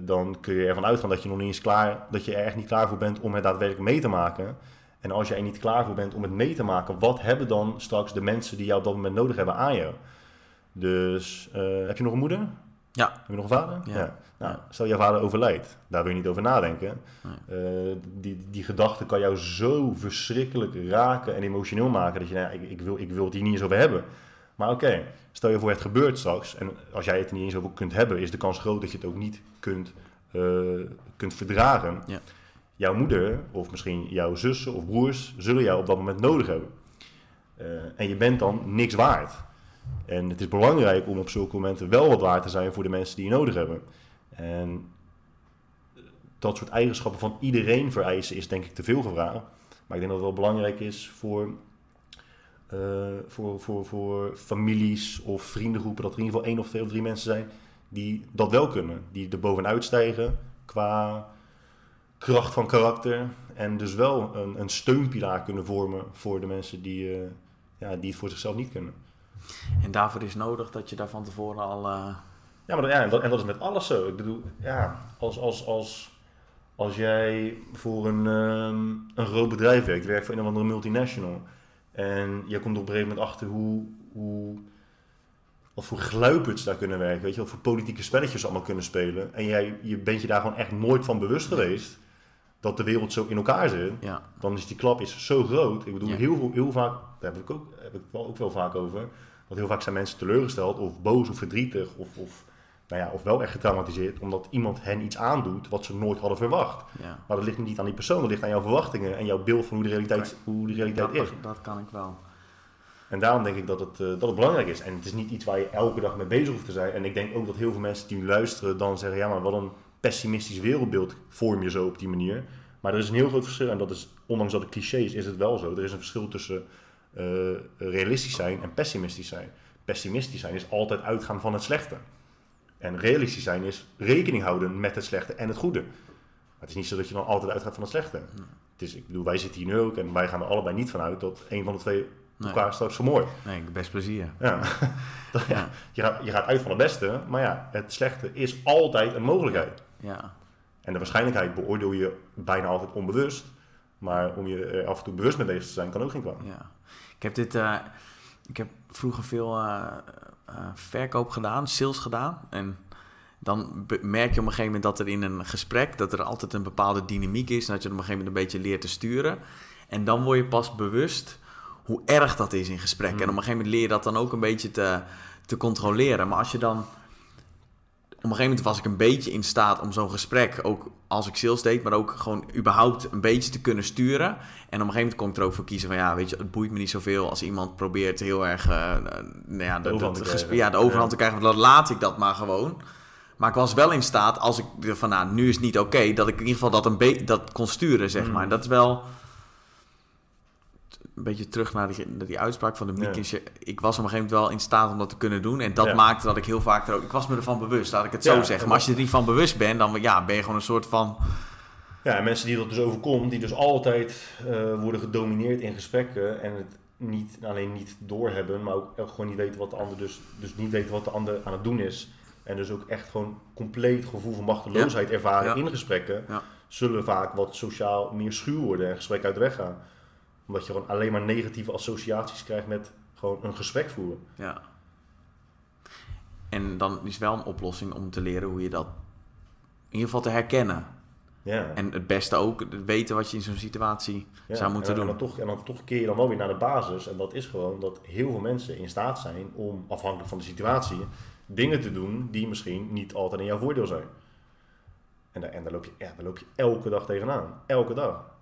dan kun je ervan uitgaan dat je nog niet eens klaar, dat je er echt niet klaar voor bent om het daadwerkelijk mee te maken. En als jij niet klaar voor bent om het mee te maken, wat hebben dan straks de mensen die jou op dat moment nodig hebben aan je? Dus uh, heb je nog een moeder? Ja. Heb je nog een vader? Ja. Nou, stel je vader overlijdt, daar wil je niet over nadenken. Uh, die, die gedachte kan jou zo verschrikkelijk raken en emotioneel maken dat je, nou, ik, ik, wil, ik wil het hier niet eens over hebben. Maar oké, stel je voor het gebeurt straks en als jij het niet eens over kunt hebben, is de kans groot dat je het ook niet kunt, uh, kunt verdragen. Ja. Jouw moeder of misschien jouw zussen of broers zullen jou op dat moment nodig hebben. Uh, en je bent dan niks waard. En het is belangrijk om op zulke momenten wel wat waard te zijn voor de mensen die je nodig hebben. En dat soort eigenschappen van iedereen vereisen is denk ik te veel gevraagd. Maar ik denk dat het wel belangrijk is voor, uh, voor, voor, voor families of vriendengroepen, dat er in ieder geval één of twee of drie mensen zijn die dat wel kunnen. Die er bovenuit stijgen qua kracht van karakter. En dus wel een, een steunpilaar kunnen vormen voor de mensen die, uh, ja, die het voor zichzelf niet kunnen. En daarvoor is nodig dat je daar van tevoren al. Uh... Ja, maar dat, ja, en, dat, en dat is met alles zo. Ik bedoel, ja, als, als, als, als jij voor een, um, een groot bedrijf werkt, werkt voor een of andere multinational. En je komt op een gegeven moment achter hoe, hoe, wat voor gluiperts daar kunnen werken. Weet je, wat voor politieke spelletjes allemaal kunnen spelen. En jij je bent je daar gewoon echt nooit van bewust geweest dat de wereld zo in elkaar zit. Ja. Dan is die klap is zo groot. Ik bedoel, ja. heel, heel vaak, daar heb ik, ook, heb ik wel, ook wel vaak over. Dat heel vaak zijn mensen teleurgesteld of boos of verdrietig of, of, nou ja, of wel echt getraumatiseerd. Omdat iemand hen iets aandoet wat ze nooit hadden verwacht. Ja. Maar dat ligt niet aan die persoon, dat ligt aan jouw verwachtingen en jouw beeld van hoe de realiteit, hoe de realiteit dat, is. Dat kan ik wel. En daarom denk ik dat het, uh, dat het belangrijk is. En het is niet iets waar je elke dag mee bezig hoeft te zijn. En ik denk ook dat heel veel mensen die nu luisteren dan zeggen... ja, maar wat een pessimistisch wereldbeeld vorm je zo op die manier. Maar er is een heel groot verschil. En dat is, ondanks dat het cliché is, is het wel zo. Er is een verschil tussen uh, realistisch zijn en pessimistisch zijn. Pessimistisch zijn is altijd uitgaan van het slechte. En realistisch zijn is rekening houden met het slechte en het goede. Maar het is niet zo dat je dan altijd uitgaat van het slechte. Nee. Het is, ik bedoel, wij zitten hier nu ook en wij gaan er allebei niet vanuit dat een van de twee elkaar straks vermoordt. Nee, best plezier. Ja. ja. Je, gaat, je gaat uit van het beste, maar ja, het slechte is altijd een mogelijkheid. Ja. En de waarschijnlijkheid beoordeel je bijna altijd onbewust. Maar om je er af en toe bewust mee bezig te zijn, kan ook geen kwaad. Ja. Ik heb dit... Uh, ik heb vroeger veel uh, uh, verkoop gedaan, sales gedaan. En dan merk je op een gegeven moment dat er in een gesprek... dat er altijd een bepaalde dynamiek is... en dat je op een gegeven moment een beetje leert te sturen. En dan word je pas bewust hoe erg dat is in gesprekken. Mm. En op een gegeven moment leer je dat dan ook een beetje te, te controleren. Maar als je dan op een gegeven moment was ik een beetje in staat om zo'n gesprek, ook als ik sales deed, maar ook gewoon überhaupt een beetje te kunnen sturen. En op een gegeven moment kon ik er ook voor kiezen van ja, weet je, het boeit me niet zoveel als iemand probeert heel erg uh, nou ja, de, overhand, te, de, ja, de overhand te krijgen. Dan laat ik dat maar gewoon. Maar ik was wel in staat, als ik van nou, nu is het niet oké, okay, dat ik in ieder geval dat, een dat kon sturen, zeg maar. Mm. Dat is wel een beetje terug naar die, naar die uitspraak van de Miekins. Ja. Ik was op een gegeven moment wel in staat om dat te kunnen doen. En dat ja. maakte dat ik heel vaak er ook... Ik was me ervan bewust, laat ik het zo zeggen. Maar als je er niet van bewust bent, dan ja, ben je gewoon een soort van... Ja, en mensen die dat dus overkomt, die dus altijd uh, worden gedomineerd in gesprekken... en het niet alleen niet doorhebben, maar ook gewoon niet weten wat de ander dus... dus niet weten wat de ander aan het doen is. En dus ook echt gewoon compleet gevoel van machteloosheid ervaren in gesprekken... zullen vaak wat sociaal meer schuw worden en gesprekken uit de weg gaan omdat je gewoon alleen maar negatieve associaties krijgt met gewoon een gesprek voeren. Ja. En dan is wel een oplossing om te leren hoe je dat in ieder geval te herkennen. Ja. En het beste ook weten wat je in zo'n situatie ja. zou moeten en, doen. En dan, toch, en dan toch keer je dan wel weer naar de basis. En dat is gewoon dat heel veel mensen in staat zijn om, afhankelijk van de situatie, dingen te doen die misschien niet altijd in jouw voordeel zijn. En daar, en daar, loop, je, ja, daar loop je elke dag tegenaan. Elke dag.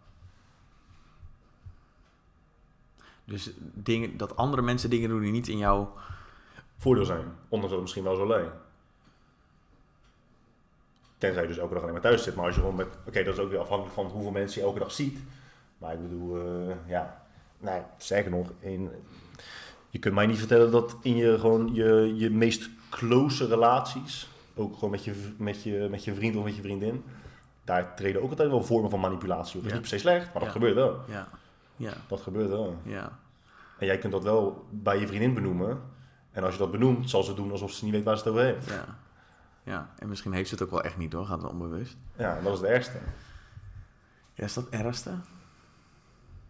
Dus dingen, dat andere mensen dingen doen die niet in jouw voordeel zijn. Ondanks dat het misschien wel zo lijkt. Tenzij je dus elke dag alleen maar thuis zit. Maar als je gewoon met... Oké, okay, dat is ook weer afhankelijk van hoeveel mensen je elke dag ziet. Maar ik bedoel, uh, ja... Nee, zeker nog, in, je kunt mij niet vertellen dat in je, gewoon je, je meest close relaties... Ook gewoon met je, met, je, met je vriend of met je vriendin... Daar treden ook altijd wel vormen van manipulatie op. Dat is ja. niet per se slecht, maar dat ja. gebeurt wel. Ja. Ja. Dat gebeurt wel. Ja. En jij kunt dat wel bij je vriendin benoemen. En als je dat benoemt, zal ze doen alsof ze niet weet waar ze het over heeft. Ja. ja, en misschien heeft ze het ook wel echt niet hoor, gaat het onbewust. Ja, en dat is het ergste. Ja, is dat het ergste?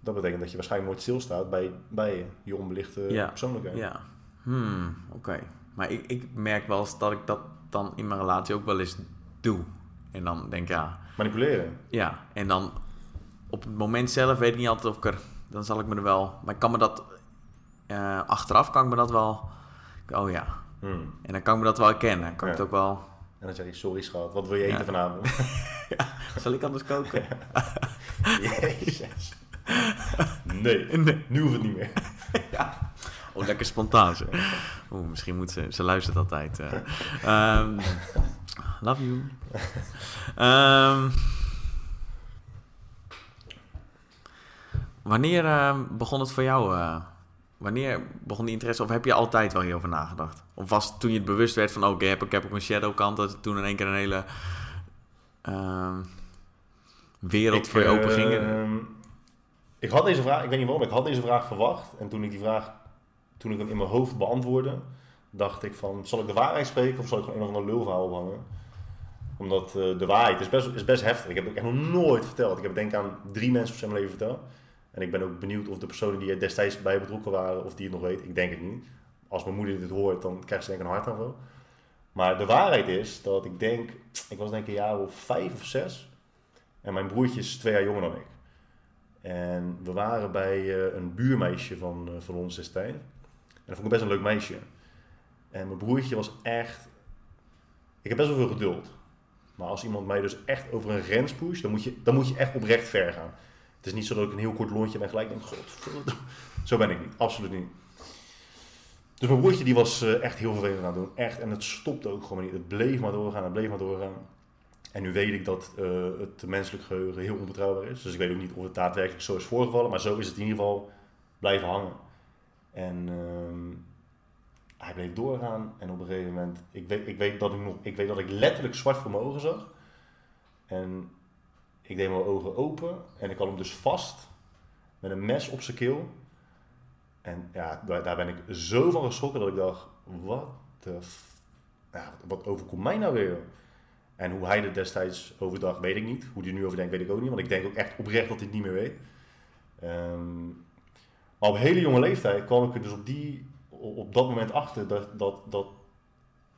Dat betekent dat je waarschijnlijk nooit stilstaat bij, bij je onbelichte Ja. persoonlijkheid. Ja. Hmm, oké. Maar ik, ik merk wel eens dat ik dat dan in mijn relatie ook wel eens doe. En dan denk ik, ja, Manipuleren. ja. En dan op het moment zelf weet ik niet altijd of ik er... Dan zal ik me er wel... Maar ik kan me dat... eh, achteraf kan ik me dat wel... Oh ja. Hmm. En dan kan ik me dat wel herkennen. Dan kan ik Ja. het ook wel... En dan zeg je, sorry schat, wat wil je eten Ja. vanavond? Zal ik anders koken? Jezus. Nee, Nee. nu hoeft het niet meer. Oh, lekker spontaan. Oeh, misschien moet ze... Ze luistert altijd. eh. Ehm, love you. Ehm, wanneer eh, begon het voor jou... eh, wanneer begon die interesse? Of heb je altijd wel hierover nagedacht? Of was het toen je het bewust werd van... Oké, heb, ik heb ook een shadow kant. Dat het toen in één keer een hele... ehm, wereld voor je open ging? ehm, ik had deze vraag, ik weet niet waarom, ik had deze vraag verwacht. En toen ik die vraag, toen ik hem in mijn hoofd beantwoordde, dacht ik van, zal ik de waarheid spreken of zal ik gewoon een of ander lulverhaal ophangen? Omdat eh, de waarheid is best, is best heftig. Ik heb het echt nog nooit verteld. Ik heb het denk aan drie mensen op zijn leven verteld. En ik ben ook benieuwd of de personen die er destijds bij betrokken waren, of die het nog weten. Ik denk het niet. Als mijn moeder dit hoort, dan krijgt ze denk ik een hartaanval. Maar de waarheid is dat ik denk, ik was denk ik een jaar of vijf of zes. En mijn broertje is twee jaar jonger dan ik. En we waren bij eh, een buurmeisje van, eh, van ons destijds. En dat vond ik best een leuk meisje. En mijn broertje was echt... Ik heb best wel veel geduld. Maar als iemand mij dus echt over een grens pusht, dan moet je, dan moet je echt oprecht ver gaan. Het is niet zo dat ik een heel kort lontje ben en gelijk denk, god, zo ben ik niet. Absoluut niet. Dus mijn broertje die was eh, echt heel vervelend aan het doen. Echt. En het stopte ook gewoon niet. Het bleef maar doorgaan, het bleef maar doorgaan. En nu weet ik dat eh, het menselijk geheugen heel onbetrouwbaar is. Dus ik weet ook niet of het daadwerkelijk zo is voorgevallen. Maar zo is het in ieder geval blijven hangen. En ehm, hij bleef doorgaan. En op een gegeven moment, ik weet, ik, weet dat ik, nog, ik weet dat ik letterlijk zwart voor mijn ogen zag. En ik deed mijn ogen open. En ik had hem dus vast. Met een mes op zijn keel. En ja, daar, daar ben ik zo van geschrokken dat ik dacht, wat Ja, wat overkomt mij nou weer? En hoe hij er destijds over dacht, weet ik niet. Hoe hij nu over denkt, weet ik ook niet. Want ik denk ook echt oprecht dat hij het niet meer weet. Ehm, maar op hele jonge leeftijd kwam ik er dus op, die, op dat moment achter dat, dat, dat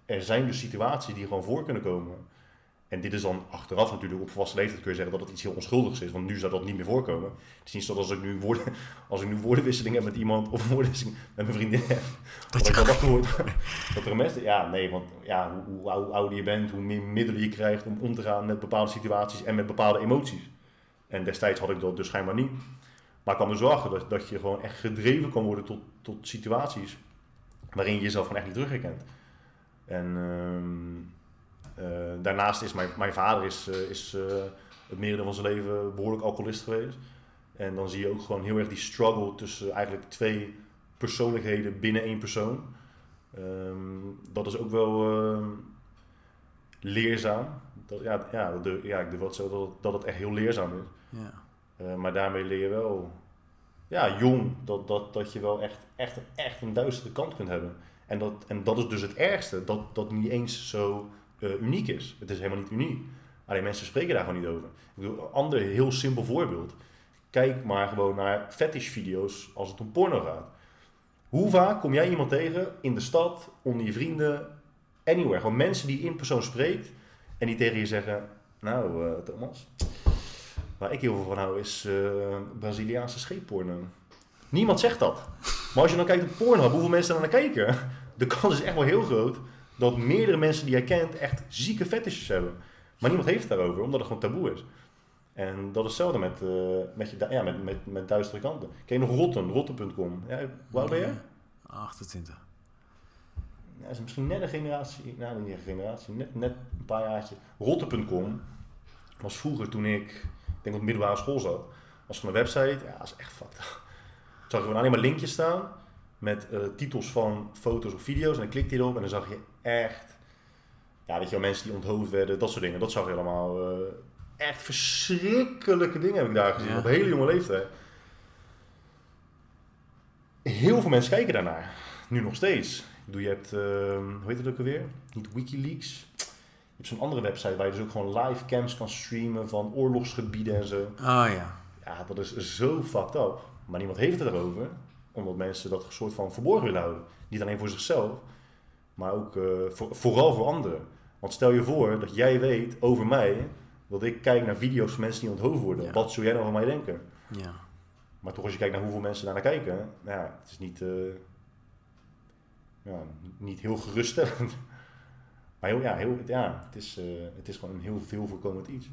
er zijn dus situaties die gewoon voor kunnen komen. En dit is dan achteraf natuurlijk op volwassen leeftijd kun je zeggen dat het iets heel onschuldigs is. Want nu zou dat niet meer voorkomen. Het is niet zo dat als ik nu, woorden, als ik nu woordenwisseling heb met iemand of woordenwisseling met mijn vriendin heb. Dat ik dan wakker word. Dat er een mes... Ja, nee, want ja, hoe, hoe, hoe ouder je bent, hoe meer middelen je krijgt om om te gaan met bepaalde situaties en met bepaalde emoties. En destijds had ik dat dus schijnbaar niet. Maar ik kwam er zo achter dat, dat je gewoon echt gedreven kan worden tot, tot situaties waarin je jezelf gewoon echt niet terugherkent. En ehm, eh, daarnaast is mijn, mijn vader is, eh, is eh, het merendeel van zijn leven behoorlijk alcoholist geweest. En dan zie je ook gewoon heel erg die struggle tussen eigenlijk twee persoonlijkheden binnen één persoon. Ehm, dat is ook wel ehm, leerzaam. Dat, ja, ja, ja, ik durf wel zeggen dat, het- dat het echt heel leerzaam is. Ja. Eh, maar daarmee leer je wel, ja, jong, dat, dat, dat je wel echt, echt, echt een duistere kant kunt hebben. En dat, en dat is dus het ergste, dat dat niet eens zo eh, uniek is. Het is helemaal niet uniek. Alleen mensen spreken daar gewoon niet over. Ik bedoel, een ander heel simpel voorbeeld. Kijk maar gewoon naar fetish-video's als het om porno gaat. Hoe vaak kom jij iemand tegen in de stad, onder je vrienden, anywhere? Gewoon mensen die in persoon spreekt en die tegen je zeggen: Nou, eh, Thomas, waar ik heel veel van hou is eh, Braziliaanse scheepporno. Niemand zegt dat. Maar als je dan kijkt op Pornhub, hoeveel mensen er naar kijken, de kans is echt wel heel groot dat meerdere mensen die jij kent echt zieke fetishes hebben. Maar niemand heeft het daarover, omdat het gewoon taboe is. En dat is hetzelfde met, eh, met, je, ja, met, met, met duistere kanten. Ken je nog Rotten, rotten.com? Ja, hoe oud ben je? 28. Ja, is misschien net een generatie, nou niet een generatie, net, net een paar jaartje. Rotten.com was vroeger toen ik, ik denk op de middelbare school zat, was van een website, ja, dat is echt fucked up. Zag je gewoon alleen maar linkjes staan met eh, titels van foto's of video's en dan klikte je erop en dan zag je echt, ja weet je wel, mensen die onthoofd werden, dat soort dingen. Dat zag je allemaal. eh, echt verschrikkelijke dingen heb ik daar gezien, Ja. op hele jonge leeftijd. heel veel mensen kijken daarnaar. Nu nog steeds. Ik bedoel, je hebt, ehm, hoe heet het ook alweer? Niet Wikileaks. Je hebt zo'n andere website waar je dus ook gewoon live cams kan streamen van oorlogsgebieden en zo. Oh ja. Ja, dat is zo fucked up. Maar niemand heeft het erover. Omdat mensen dat soort van verborgen willen houden. Niet alleen voor zichzelf, maar ook eh, voor, vooral voor anderen. Want stel je voor dat jij weet over mij, dat ik kijk naar video's van mensen die onthoofd worden. Ja. Wat zou jij nou van mij denken? Ja. Maar toch als je kijkt naar hoeveel mensen daar naar kijken, nou ja, het is niet, eh, ja, niet heel geruststellend. Maar heel, ja, heel, ja het, is, eh, het is gewoon een heel veel voorkomend iets.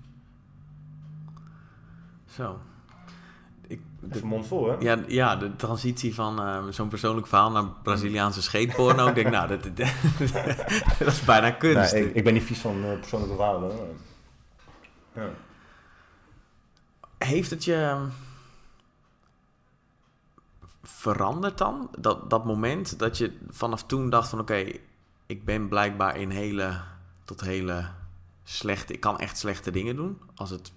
Zo. Ik, de- Even mond vol, hè? ja, ja, de transitie van eh, zo'n persoonlijk verhaal naar Braziliaanse scheetporno. ik denk, nou, dat, dat, dat is bijna kunst. Nee, ik, ik ben niet vies van eh, persoonlijke verhalen. Ja. Heeft het je veranderd dan? Dat, dat moment dat je vanaf toen dacht van oké, ik ben blijkbaar in hele tot hele slechte, ik kan echt slechte dingen doen. Als het,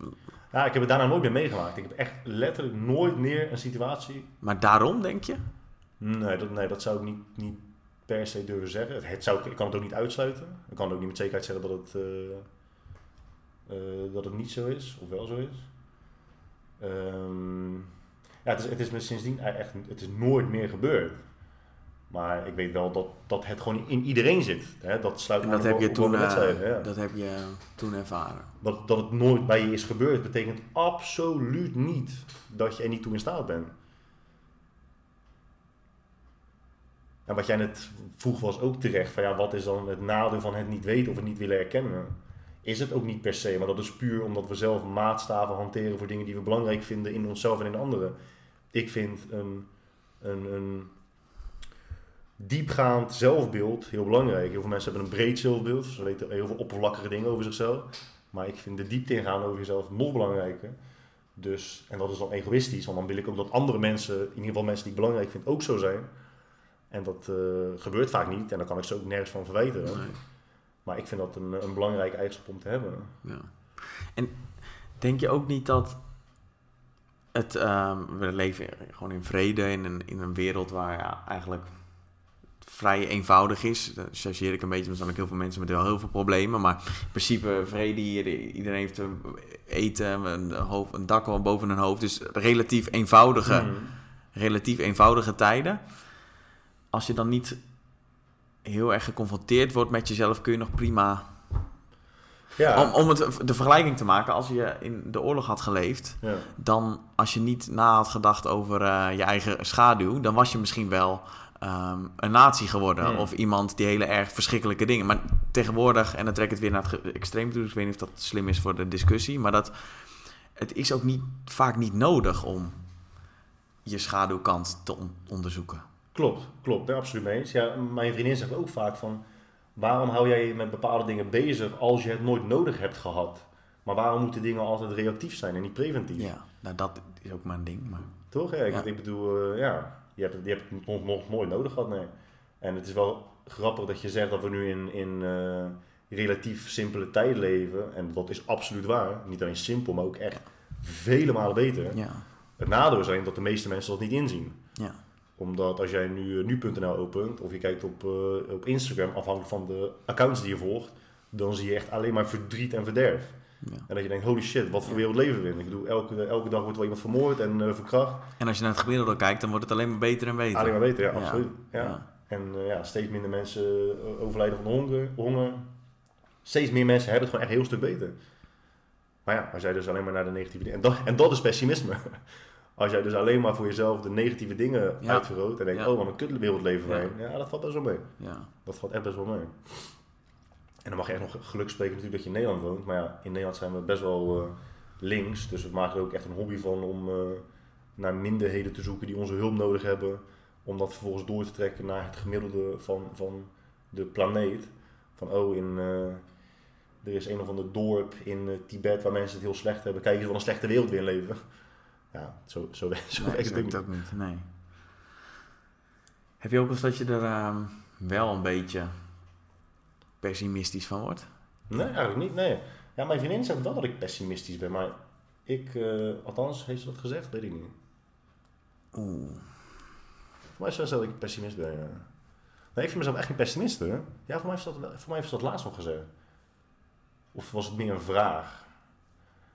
ja, ik heb het daarna nooit meer meegemaakt. Ik heb echt letterlijk nooit meer een situatie. maar daarom denk je? Nee, dat, nee, dat zou ik niet, niet per se durven zeggen. Het, het zou, ik kan het ook niet uitsluiten. Ik kan ook niet met zekerheid zeggen dat het, eh, eh, dat het niet zo is, of wel zo is. Ehm, ja, het is, het is me sindsdien echt, het is nooit meer gebeurd. Maar ik weet wel dat, dat het gewoon in iedereen zit. Hè? Dat sluit En aan dat op- heb je op toen, eh, ja. dat heb je toen ervaren. Dat, dat het nooit bij je is gebeurd, betekent absoluut niet dat je er niet toe in staat bent. En wat jij net vroeg was ook terecht, van ja, wat is dan het nadeel van het niet weten of het niet willen erkennen? Is het ook niet per se, maar dat is puur omdat we zelf maatstaven hanteren voor dingen die we belangrijk vinden in onszelf en in anderen. Ik vind een, een, een diepgaand zelfbeeld heel belangrijk. Heel veel mensen hebben een breed zelfbeeld, ze weten heel veel oppervlakkige dingen over zichzelf. Maar ik vind de diepte ingaan over jezelf nog belangrijker. Dus, en dat is dan egoïstisch, want dan wil ik ook dat andere mensen, in ieder geval mensen die ik belangrijk vind, ook zo zijn. En dat eh, gebeurt vaak niet en dan kan ik ze ook nergens van verwijten. Nee. Maar ik vind dat een, een belangrijke eigenschap om te hebben. Ja. En denk je ook niet dat het, ehm, we leven gewoon in vrede in een, in een wereld waar ja, eigenlijk vrij eenvoudig is. Dan chargeer ik een beetje, er zijn ook heel veel mensen met wel heel veel problemen. Maar in principe vrede hier, iedereen heeft een eten, een, hoofd, een dak boven hun hoofd. Dus relatief eenvoudige, Mhm. relatief eenvoudige tijden. Als je dan niet heel erg geconfronteerd wordt met jezelf, kun je nog prima Ja, om, om het, de vergelijking te maken, als je in de oorlog had geleefd, ja. dan als je niet na had gedacht over eh, je eigen schaduw, dan was je misschien wel ehm, een nazi geworden. Hmm. Of iemand die hele erg verschrikkelijke dingen. Maar tegenwoordig, en dan trek ik het weer naar het extreem toe, dus ik weet niet of dat slim is voor de discussie, maar dat het is ook niet, vaak niet nodig om je schaduwkant te on- onderzoeken. Klopt, klopt. Daar absoluut mee eens. Ja, mijn vriendin zegt ook vaak van... Waarom hou jij je met bepaalde dingen bezig als je het nooit nodig hebt gehad? Maar waarom moeten dingen altijd reactief zijn en niet preventief? Ja, nou dat is ook mijn ding. Maar... Toch? Ja, ik, Ja. ik bedoel, eh, ja, je hebt, het, je hebt het nog, nog nooit nodig gehad, nee. En het is wel grappig dat je zegt dat we nu in, in eh, relatief simpele tijden leven. En dat is absoluut waar. Niet alleen simpel, maar ook echt vele malen beter. Ja, Het nadeel is alleen dat de meeste mensen dat niet inzien. ja, Omdat als jij nu eh, nu.nl opent of je kijkt op, eh, op Instagram, afhankelijk van de accounts die je volgt, dan zie je echt alleen maar verdriet en verderf. Ja. En dat je denkt, holy shit, wat voor wereld leven we in? Ik bedoel, elke, elke dag wordt wel iemand vermoord en eh, verkracht. En als je naar het gemiddelde kijkt, dan wordt het alleen maar beter en beter. Alleen maar beter, ja, Ja. absoluut. Ja. En eh, ja, steeds minder mensen eh, overlijden van honger, honger. Steeds meer mensen hebben het gewoon echt een heel stuk beter. Maar ja, als jij dus alleen maar naar de negatieve dingen... En dat, en dat is pessimisme. Als jij dus alleen maar voor jezelf de negatieve dingen Ja. uitvergroot en denkt, Ja. oh, wat een kutwereld leven wij Ja. Ja, dat valt best wel mee. Ja. Dat valt echt best wel mee. En dan mag je echt nog geluk spreken natuurlijk dat je in Nederland woont. Maar ja, in Nederland zijn we best wel eh, links. Dus we maken er ook echt een hobby van om eh, naar minderheden te zoeken die onze hulp nodig hebben. Om dat vervolgens door te trekken naar het gemiddelde van, van de planeet. Van oh, in, eh, er is een of ander dorp in Tibet waar mensen het heel slecht hebben. Kijk eens wat een slechte wereld weer in leven. Ja, zo, zo, zo Nee, werkt het het niet. ook niet. Nee. Heb je ook eens dat je er ehm, wel een beetje pessimistisch van wordt? Nee, eigenlijk niet. Nee. Ja, mijn vriendin zegt wel dat ik pessimistisch ben, maar ik, eh, althans, heeft ze dat gezegd? Weet ik niet. Oeh. Voor mij is het wel zo dat ik pessimist ben, ja. Nee, ik vind mezelf echt geen pessimist, hè. Ja, voor mij is dat, voor mij is dat laatst nog gezegd. Of was het meer een vraag?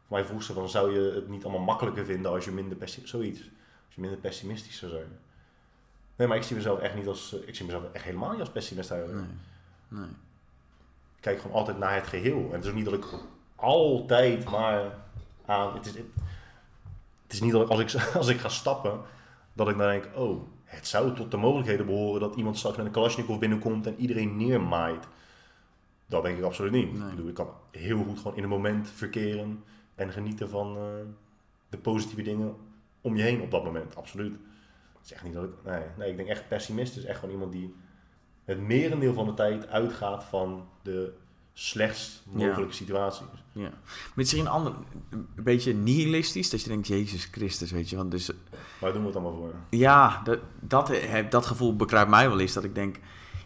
Voor mij vroeg ze van, zou je het niet allemaal makkelijker vinden als je minder pessimistisch... Zoiets. Als je minder pessimistisch zou zijn. Nee, maar ik zie mezelf echt niet als... Ik zie mezelf echt helemaal niet als pessimist eigenlijk. Nee. nee. Ik kijk gewoon altijd naar het geheel. En het is ook niet dat ik altijd maar aan... Het is, het, is niet dat ik als, ik als ik ga stappen, dat ik dan denk... Oh, het zou tot de mogelijkheden behoren dat iemand straks met een Kalashnikov binnenkomt en iedereen neermaait. Dat denk ik absoluut niet. Ik bedoel, ik kan heel goed gewoon in een moment verkeren en genieten van uh, de positieve dingen om je heen op dat moment. Absoluut. Het is echt niet dat ik. Nee, nee, ik denk echt pessimist is echt gewoon iemand die het merendeel van de tijd uitgaat van de slechtst mogelijke situaties. Ja. Misschien een ander, een beetje nihilistisch, dat je denkt, Jezus Christus, weet je. Want dus, Waar doen we het allemaal voor? Ja, dat, dat, dat gevoel bekruipt mij wel eens, dat ik denk,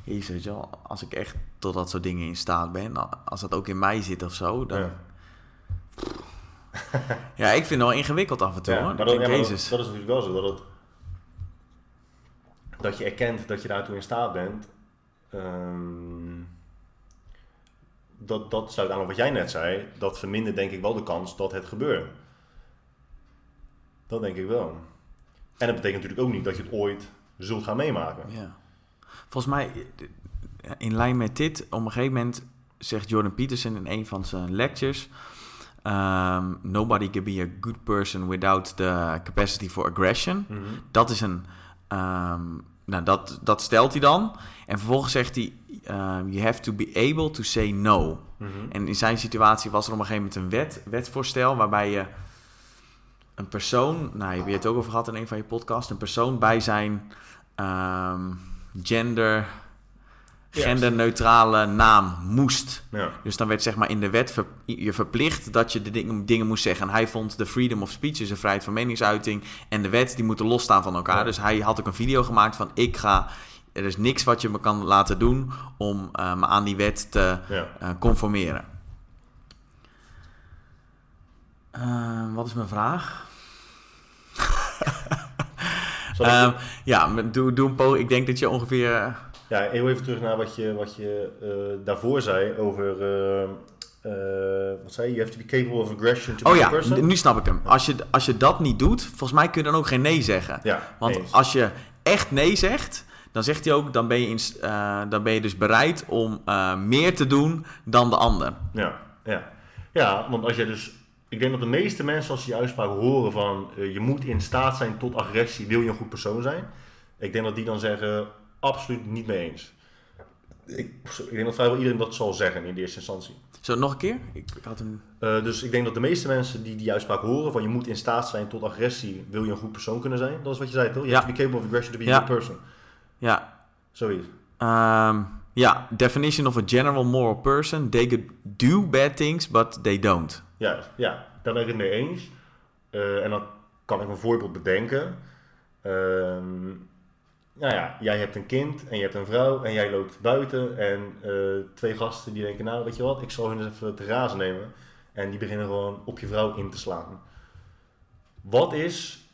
Jezus, weet je wel, als ik echt tot dat soort dingen in staat ben, als dat ook in mij zit of zo, dan... Ja. ja, ik vind het wel ingewikkeld af en toe. Ja, maar dat, ja. Dat, dat, is natuurlijk wel zo, dat, het, dat je erkent dat je daartoe in staat bent. Um, dat, dat sluit aan op wat jij net zei. Dat vermindert denk ik wel de kans dat het gebeurt. Dat denk ik wel. En dat betekent natuurlijk ook niet dat je het ooit zult gaan meemaken. Ja. Volgens mij, in lijn met dit, op een gegeven moment zegt Jordan Peterson in een van zijn lectures... Um, nobody can be a good person without the capacity for aggression. Mhm. Dat is een... Um, nou, dat, dat stelt hij dan. En vervolgens zegt hij: um, You have to be able to say no. Mhm. En in zijn situatie was er op een gegeven moment een wet, wetvoorstel waarbij je een persoon, nou, je hebt het ook over gehad in een van je podcasts, een persoon bij zijn um, gender genderneutrale naam moest. Ja. Dus dan werd zeg maar in de wet je verplicht dat je de dingen, dingen moest zeggen. En hij vond de freedom of speech, dus de vrijheid van meningsuiting, en de wet, die moeten losstaan van elkaar. Dus hij had ook een video gemaakt van ik ga... Er is niks wat je me kan laten doen om uh, me aan die wet te uh, conformeren. Uh, wat is mijn vraag? ja, doe, doe een poging. Ik denk dat je ongeveer ja, heel even terug naar wat je, wat je uh, daarvoor zei over. Uh, wat zei je? You have to be capable of aggression to oh, be ja, a person. nu snap ik hem. Als je, als je dat niet doet, volgens mij kun je dan ook geen nee zeggen. Ja, Want als je echt nee zegt, dan zegt hij ook, dan ben je, in, dan ben je dus bereid om meer te doen dan de ander. Ja, ja. ja, want als je dus. Ik denk dat de meeste mensen, als ze je uitspraak horen van je moet in staat zijn tot agressie, wil je een goed persoon zijn. Ik denk dat die dan zeggen, absoluut niet mee eens. Ik, ik denk dat vrijwel iedereen dat zal zeggen in de eerste instantie. Zo, nog een keer? Ik, ik had een... Uh, dus ik denk dat de meeste mensen die die uitspraak horen van je moet in staat zijn tot agressie, wil je een goed persoon kunnen zijn. Dat is wat je zei toch? Je ja. have to be capable of aggression to be a good person. Ja. Zoiets. Um, ja, definition of a general moral person. They could do bad things, but they don't. Ja, ja daar ben ik het mee eens. Uh, en dan kan ik een voorbeeld bedenken. Uh, nou ja, jij hebt een kind en je hebt een vrouw en jij loopt buiten en uh, twee gasten die denken, nou weet je wat, ik zal hun eens even te razen nemen. En die beginnen gewoon op je vrouw in te slaan. Wat is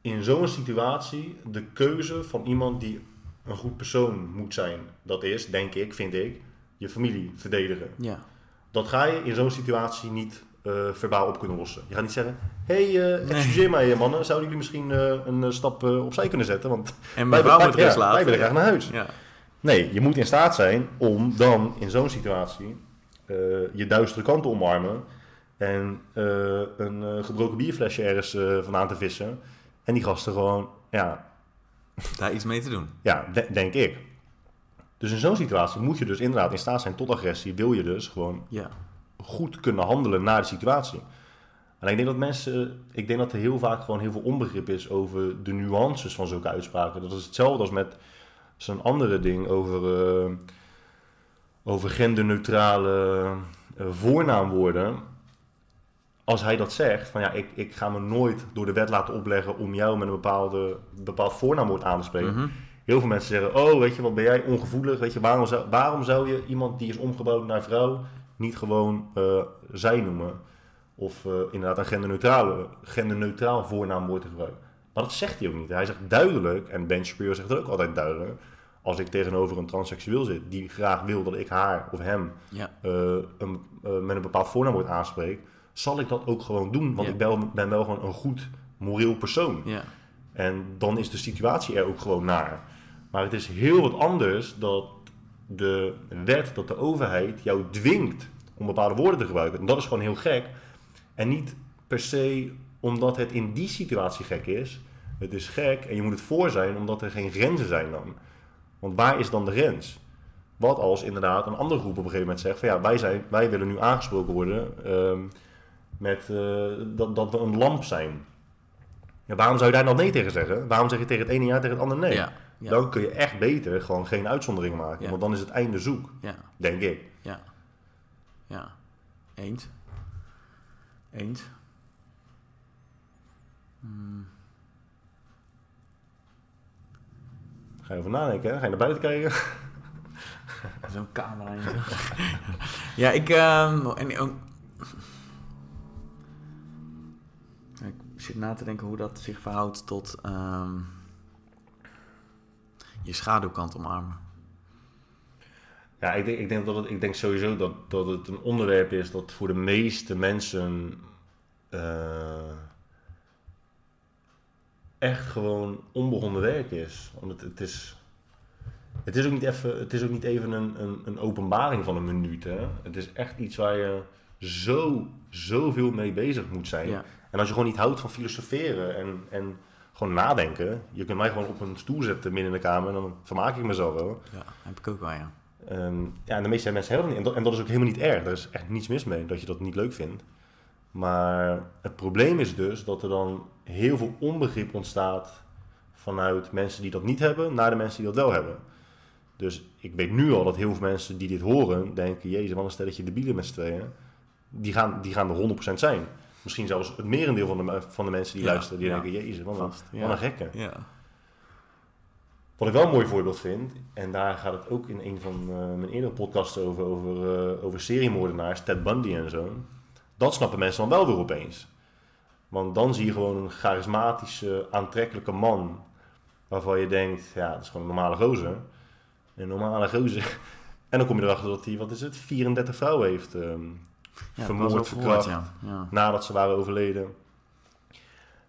in zo'n situatie de keuze van iemand die een goed persoon moet zijn? Dat is, denk ik, vind ik, je familie verdedigen. Ja. Dat ga je in zo'n situatie niet uh, verbaal op kunnen lossen. Je gaat niet zeggen, hé, hey, uh, excuseer mij mannen, zouden jullie misschien uh, een stap opzij kunnen zetten? Want en wij, wij, moet ja, wij willen graag naar huis. Ja. Nee, je moet in staat zijn om dan in zo'n situatie je duistere kant te omarmen en een gebroken bierflesje ergens vandaan te vissen en die gasten gewoon, ja... Daar iets mee te doen. Ja, de denk ik. Dus in zo'n situatie moet je dus inderdaad in staat zijn tot agressie, wil je dus gewoon... Ja goed kunnen handelen naar de situatie. En ik denk dat mensen, ik denk dat er heel vaak gewoon heel veel onbegrip is over de nuances van zulke uitspraken. Dat is hetzelfde als met zo'n andere ding over, uh, over genderneutrale uh, voornaamwoorden. Als hij dat zegt, van ja, ik, ik ga me nooit door de wet laten opleggen om jou met een bepaalde, bepaald voornaamwoord aan te spreken. Mhm. Heel veel mensen zeggen, oh weet je, wat ben jij ongevoelig, weet je, waarom zou, waarom zou je iemand die is omgebouwd naar vrouw niet gewoon uh, zij noemen. Of uh, inderdaad een genderneutrale, genderneutraal voornaamwoord te gebruiken. Maar dat zegt hij ook niet. Hij zegt duidelijk, en Ben Shapiro zegt het ook altijd duidelijk, als ik tegenover een transseksueel zit die graag wil dat ik haar of hem Ja. eh, een, eh, met een bepaald voornaamwoord aanspreek, zal ik dat ook gewoon doen. Want Ja. ik ben, ben wel gewoon een goed moreel persoon. Ja. En dan is de situatie er ook gewoon naar. Maar het is heel wat anders dat de wet, dat de overheid jou dwingt om bepaalde woorden te gebruiken. En dat is gewoon heel gek. En niet per se omdat het in die situatie gek is. Het is gek en je moet het voor zijn omdat er geen grenzen zijn dan. Want waar is dan de grens? Wat als inderdaad een andere groep op een gegeven moment zegt van ja, wij, zijn, wij willen nu aangesproken worden ehm, met eh, dat, dat we een lamp zijn. Ja, waarom zou je daar dan nee tegen zeggen? Waarom zeg je tegen het ene ja tegen het andere nee? Ja. Ja. Dan kun je echt beter gewoon geen uitzonderingen maken. Ja. Want dan is het einde zoek, Ja. denk ik. Ja. Ja. Eens. Eens. Hmm. Ga je over nadenken, hè? Ga je naar buiten kijken? Zo'n camera zo. ja, ik... ehm, en, ik zit na te denken hoe dat zich verhoudt tot ehm, je schaduwkant omarmen. Ja, ik denk, ik denk, dat het, ik denk sowieso dat, dat het een onderwerp is dat voor de meeste mensen eh, echt gewoon onbegonnen werk is. Want het, het is. Het is ook niet even, het is ook niet even een, een, een openbaring van een minuut. Hè? Het is echt iets waar je zo, zoveel mee bezig moet zijn. Ja. En als je gewoon niet houdt van filosoferen en, en gewoon nadenken. Je kunt mij gewoon op een stoel zetten midden in de kamer en dan vermaak ik mezelf wel. Ja, heb ik ook wel, ja. Ehm, ja, en de meeste mensen hebben dat niet. En dat, en dat is ook helemaal niet erg. Er is echt niets mis mee dat je dat niet leuk vindt. Maar het probleem is dus dat er dan heel veel onbegrip ontstaat vanuit mensen die dat niet hebben naar de mensen die dat wel hebben. Dus ik weet nu al dat heel veel mensen die dit horen denken, jezus, wat een stelletje debielen met z'n tweeën. Die gaan, die gaan er 100% zijn. Misschien zelfs het merendeel van de, van de mensen die Ja, luisteren, die ja. denken, jezus, wat een, Vast, wat een gekke. Ja. Wat ik wel een mooi voorbeeld vind, en daar gaat het ook in een van eh, mijn eerdere podcasts over, over, eh, over seriemoordenaars, Ted Bundy en zo. Dat snappen mensen dan wel weer opeens. Want dan zie je gewoon een charismatische, aantrekkelijke man, waarvan je denkt, ja, dat is gewoon een normale gozer. Een normale gozer. En dan kom je erachter dat hij, wat is het, 34 vrouwen heeft ehm, Ja, vermoord, gehoord, verkracht ja. ja. nadat ze waren overleden.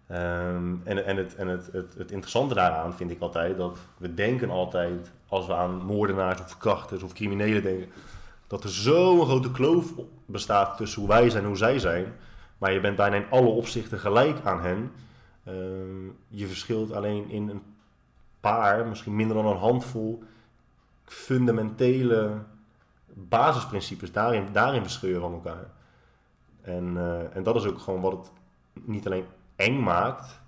Ehm, en en, het, en het, het, het interessante daaraan vind ik altijd dat we denken altijd, als we aan moordenaars of verkrachters of criminelen denken, dat er zo'n grote kloof bestaat tussen hoe wij zijn en hoe zij zijn. Maar je bent bijna in alle opzichten gelijk aan hen. Ehm, je verschilt alleen in een paar, misschien minder dan een handvol, fundamentele basisprincipes. Daarin, daarin verschil je van elkaar. En, eh, en dat is ook gewoon wat het niet alleen eng maakt,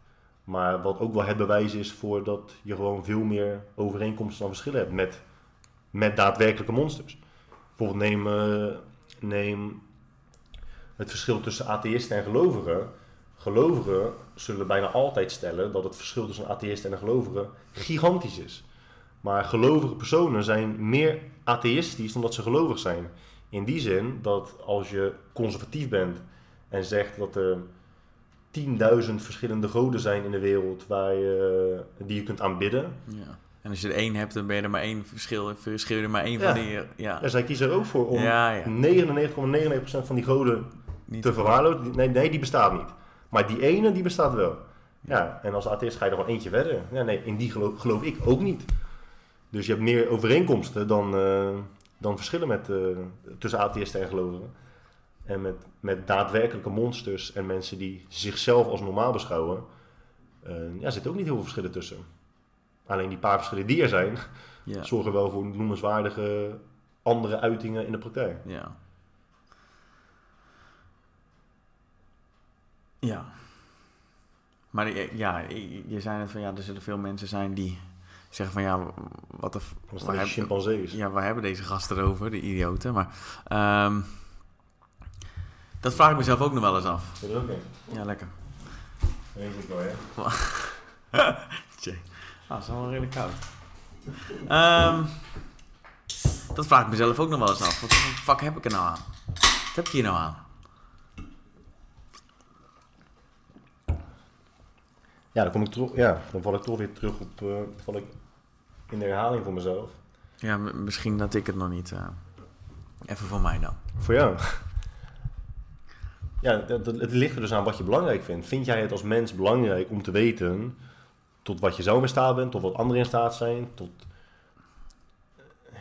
maar wat ook wel het bewijs is voor dat je gewoon veel meer overeenkomsten dan verschillen hebt met, met daadwerkelijke monsters. Bijvoorbeeld neem, eh, neem het verschil tussen atheïsten en gelovigen. Gelovigen zullen bijna altijd stellen dat het verschil tussen een atheïst en een gelovige gigantisch is. Maar gelovige personen zijn meer atheïstisch dan dat ze gelovig zijn. In die zin dat als je conservatief bent en zegt dat er 10.000 verschillende goden zijn in de wereld waar je, die je kunt aanbidden. ja. En als je er één hebt, dan ben je er maar één verschil. Verschil je er maar één Ja. van die... Ja, En zij kiezen er ook voor om Ja, ja. 99,99% van die goden niet te verwaarlozen. Nee, nee, die bestaat niet. Maar die ene, die bestaat wel. Ja, en als atheïst ga je er gewoon eentje verder. Ja, nee, in die geloof, geloof ik ook niet. Dus je hebt meer overeenkomsten dan, eh, dan verschillen met, eh, tussen atheïsten en gelovigen. En met, met daadwerkelijke monsters en mensen die zichzelf als normaal beschouwen, eh ja, zitten ook niet heel veel verschillen tussen. Alleen die paar verschillen die er zijn, Ja. zorgen wel voor noemenswaardige andere uitingen in de praktijk. Ja. Ja. Maar ja, je zei net van ja, er zullen veel mensen zijn die zeggen van ja, wat de... waar chimpansees. Ja, waar hebben deze gasten erover, de idioten? Maar ehm, dat vraag ik mezelf ook nog wel eens af. Vind je dat ook? Ja, lekker. Weet ik wel. Tjee. Ah, het is wel redelijk koud. Ehm, dat vraag ik mezelf ook nog wel eens af. Wat fuck heb ik er nou aan? Wat heb ik hier nou aan? ja, dan kom ik terug, ja, dan val ik toch weer terug op, uh, val ik in de herhaling voor mezelf. Ja, misschien dat ik het nog niet. Uh, even voor mij dan. Voor jou? Ja, het, het ligt er dus aan wat je belangrijk vindt. Vind jij het als mens belangrijk om te weten tot wat je zelf in staat bent, tot wat anderen in staat zijn, tot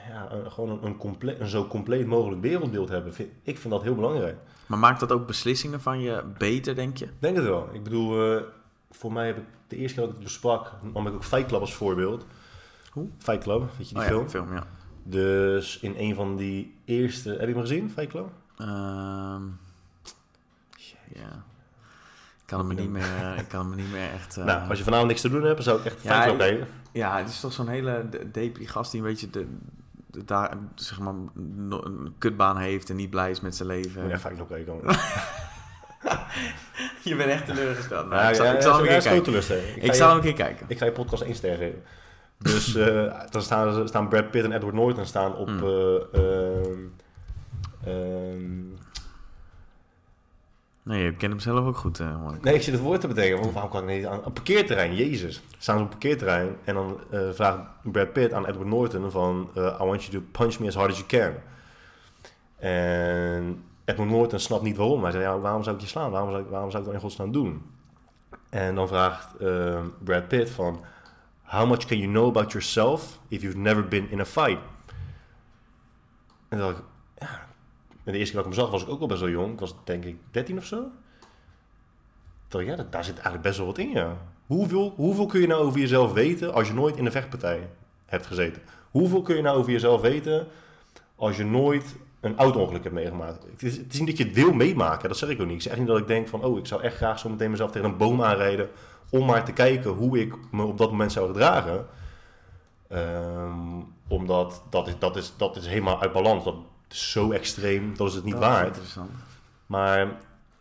ja, gewoon een, een, compleet, een zo compleet mogelijk wereldbeeld hebben. ik vind dat heel belangrijk. Maar maakt dat ook beslissingen van je beter, denk je? Denk het wel. Ik bedoel, uh, voor mij heb ik de eerste keer dat ik het besprak, nam ik ook Fight Club als voorbeeld. Hoe? Fight Club, weet je die oh, film? Ja, film, ja. Dus in een van die eerste... Heb je hem gezien, Fight Club? Um, ja. Ik kan, hem niet meer, ik kan hem niet meer echt... Uh... Nou, als je vanavond niks te doen hebt, zou ik echt Fight Club kijken. Ja, het is toch zo'n hele depri gast die een beetje de, daar, zeg maar, een kutbaan heeft en niet blij is met zijn leven. Ja, Fight Club kijken. je bent echt teleurgesteld. Nou, ja, ik zal, ja, ik zal hem een keer kijken. Ik zal hem een keer kijken. Ik ga je podcast één ster geven. Dus uh, dan staan, staan Brad Pitt en Edward Norton staan op... Mm. Uh, nee, je kent hem zelf ook goed. Uh, nee, ik zit het woord te bedenken. Want waarom kan ik niet aan... Een parkeerterrein, jezus. Staan ze op een parkeerterrein en dan vraagt Brad Pitt aan Edward Norton van... I want you to punch me as hard as you can. En Edward Norton snapt niet waarom. Hij zei, ja, waarom zou ik je slaan? Waarom zou ik, waarom zou ik dat in godsnaam doen? En dan vraagt Brad Pitt van... How much can you know about yourself if you've never been in a fight? En dacht ik, ja. En de eerste keer dat ik hem zag was ik ook al best wel jong. Ik was denk ik 13 of zo. Toen ja, daar zit eigenlijk best wel wat in, ja. Hoeveel, hoeveel kun je nou over jezelf weten als je nooit in een vechtpartij hebt gezeten? Hoeveel kun je nou over jezelf weten als je nooit een auto-ongeluk hebt meegemaakt? Het is, het is niet dat je het wil meemaken, dat zeg ik ook niet. Ik zeg niet dat ik denk van, oh, ik zou echt graag zo meteen mezelf tegen een boom aanrijden om maar te kijken hoe ik me op dat moment zou gedragen. Um, omdat dat is, dat, is, dat is helemaal uit balans. Dat is zo extreem, dat is het niet dat waard. interessant. Maar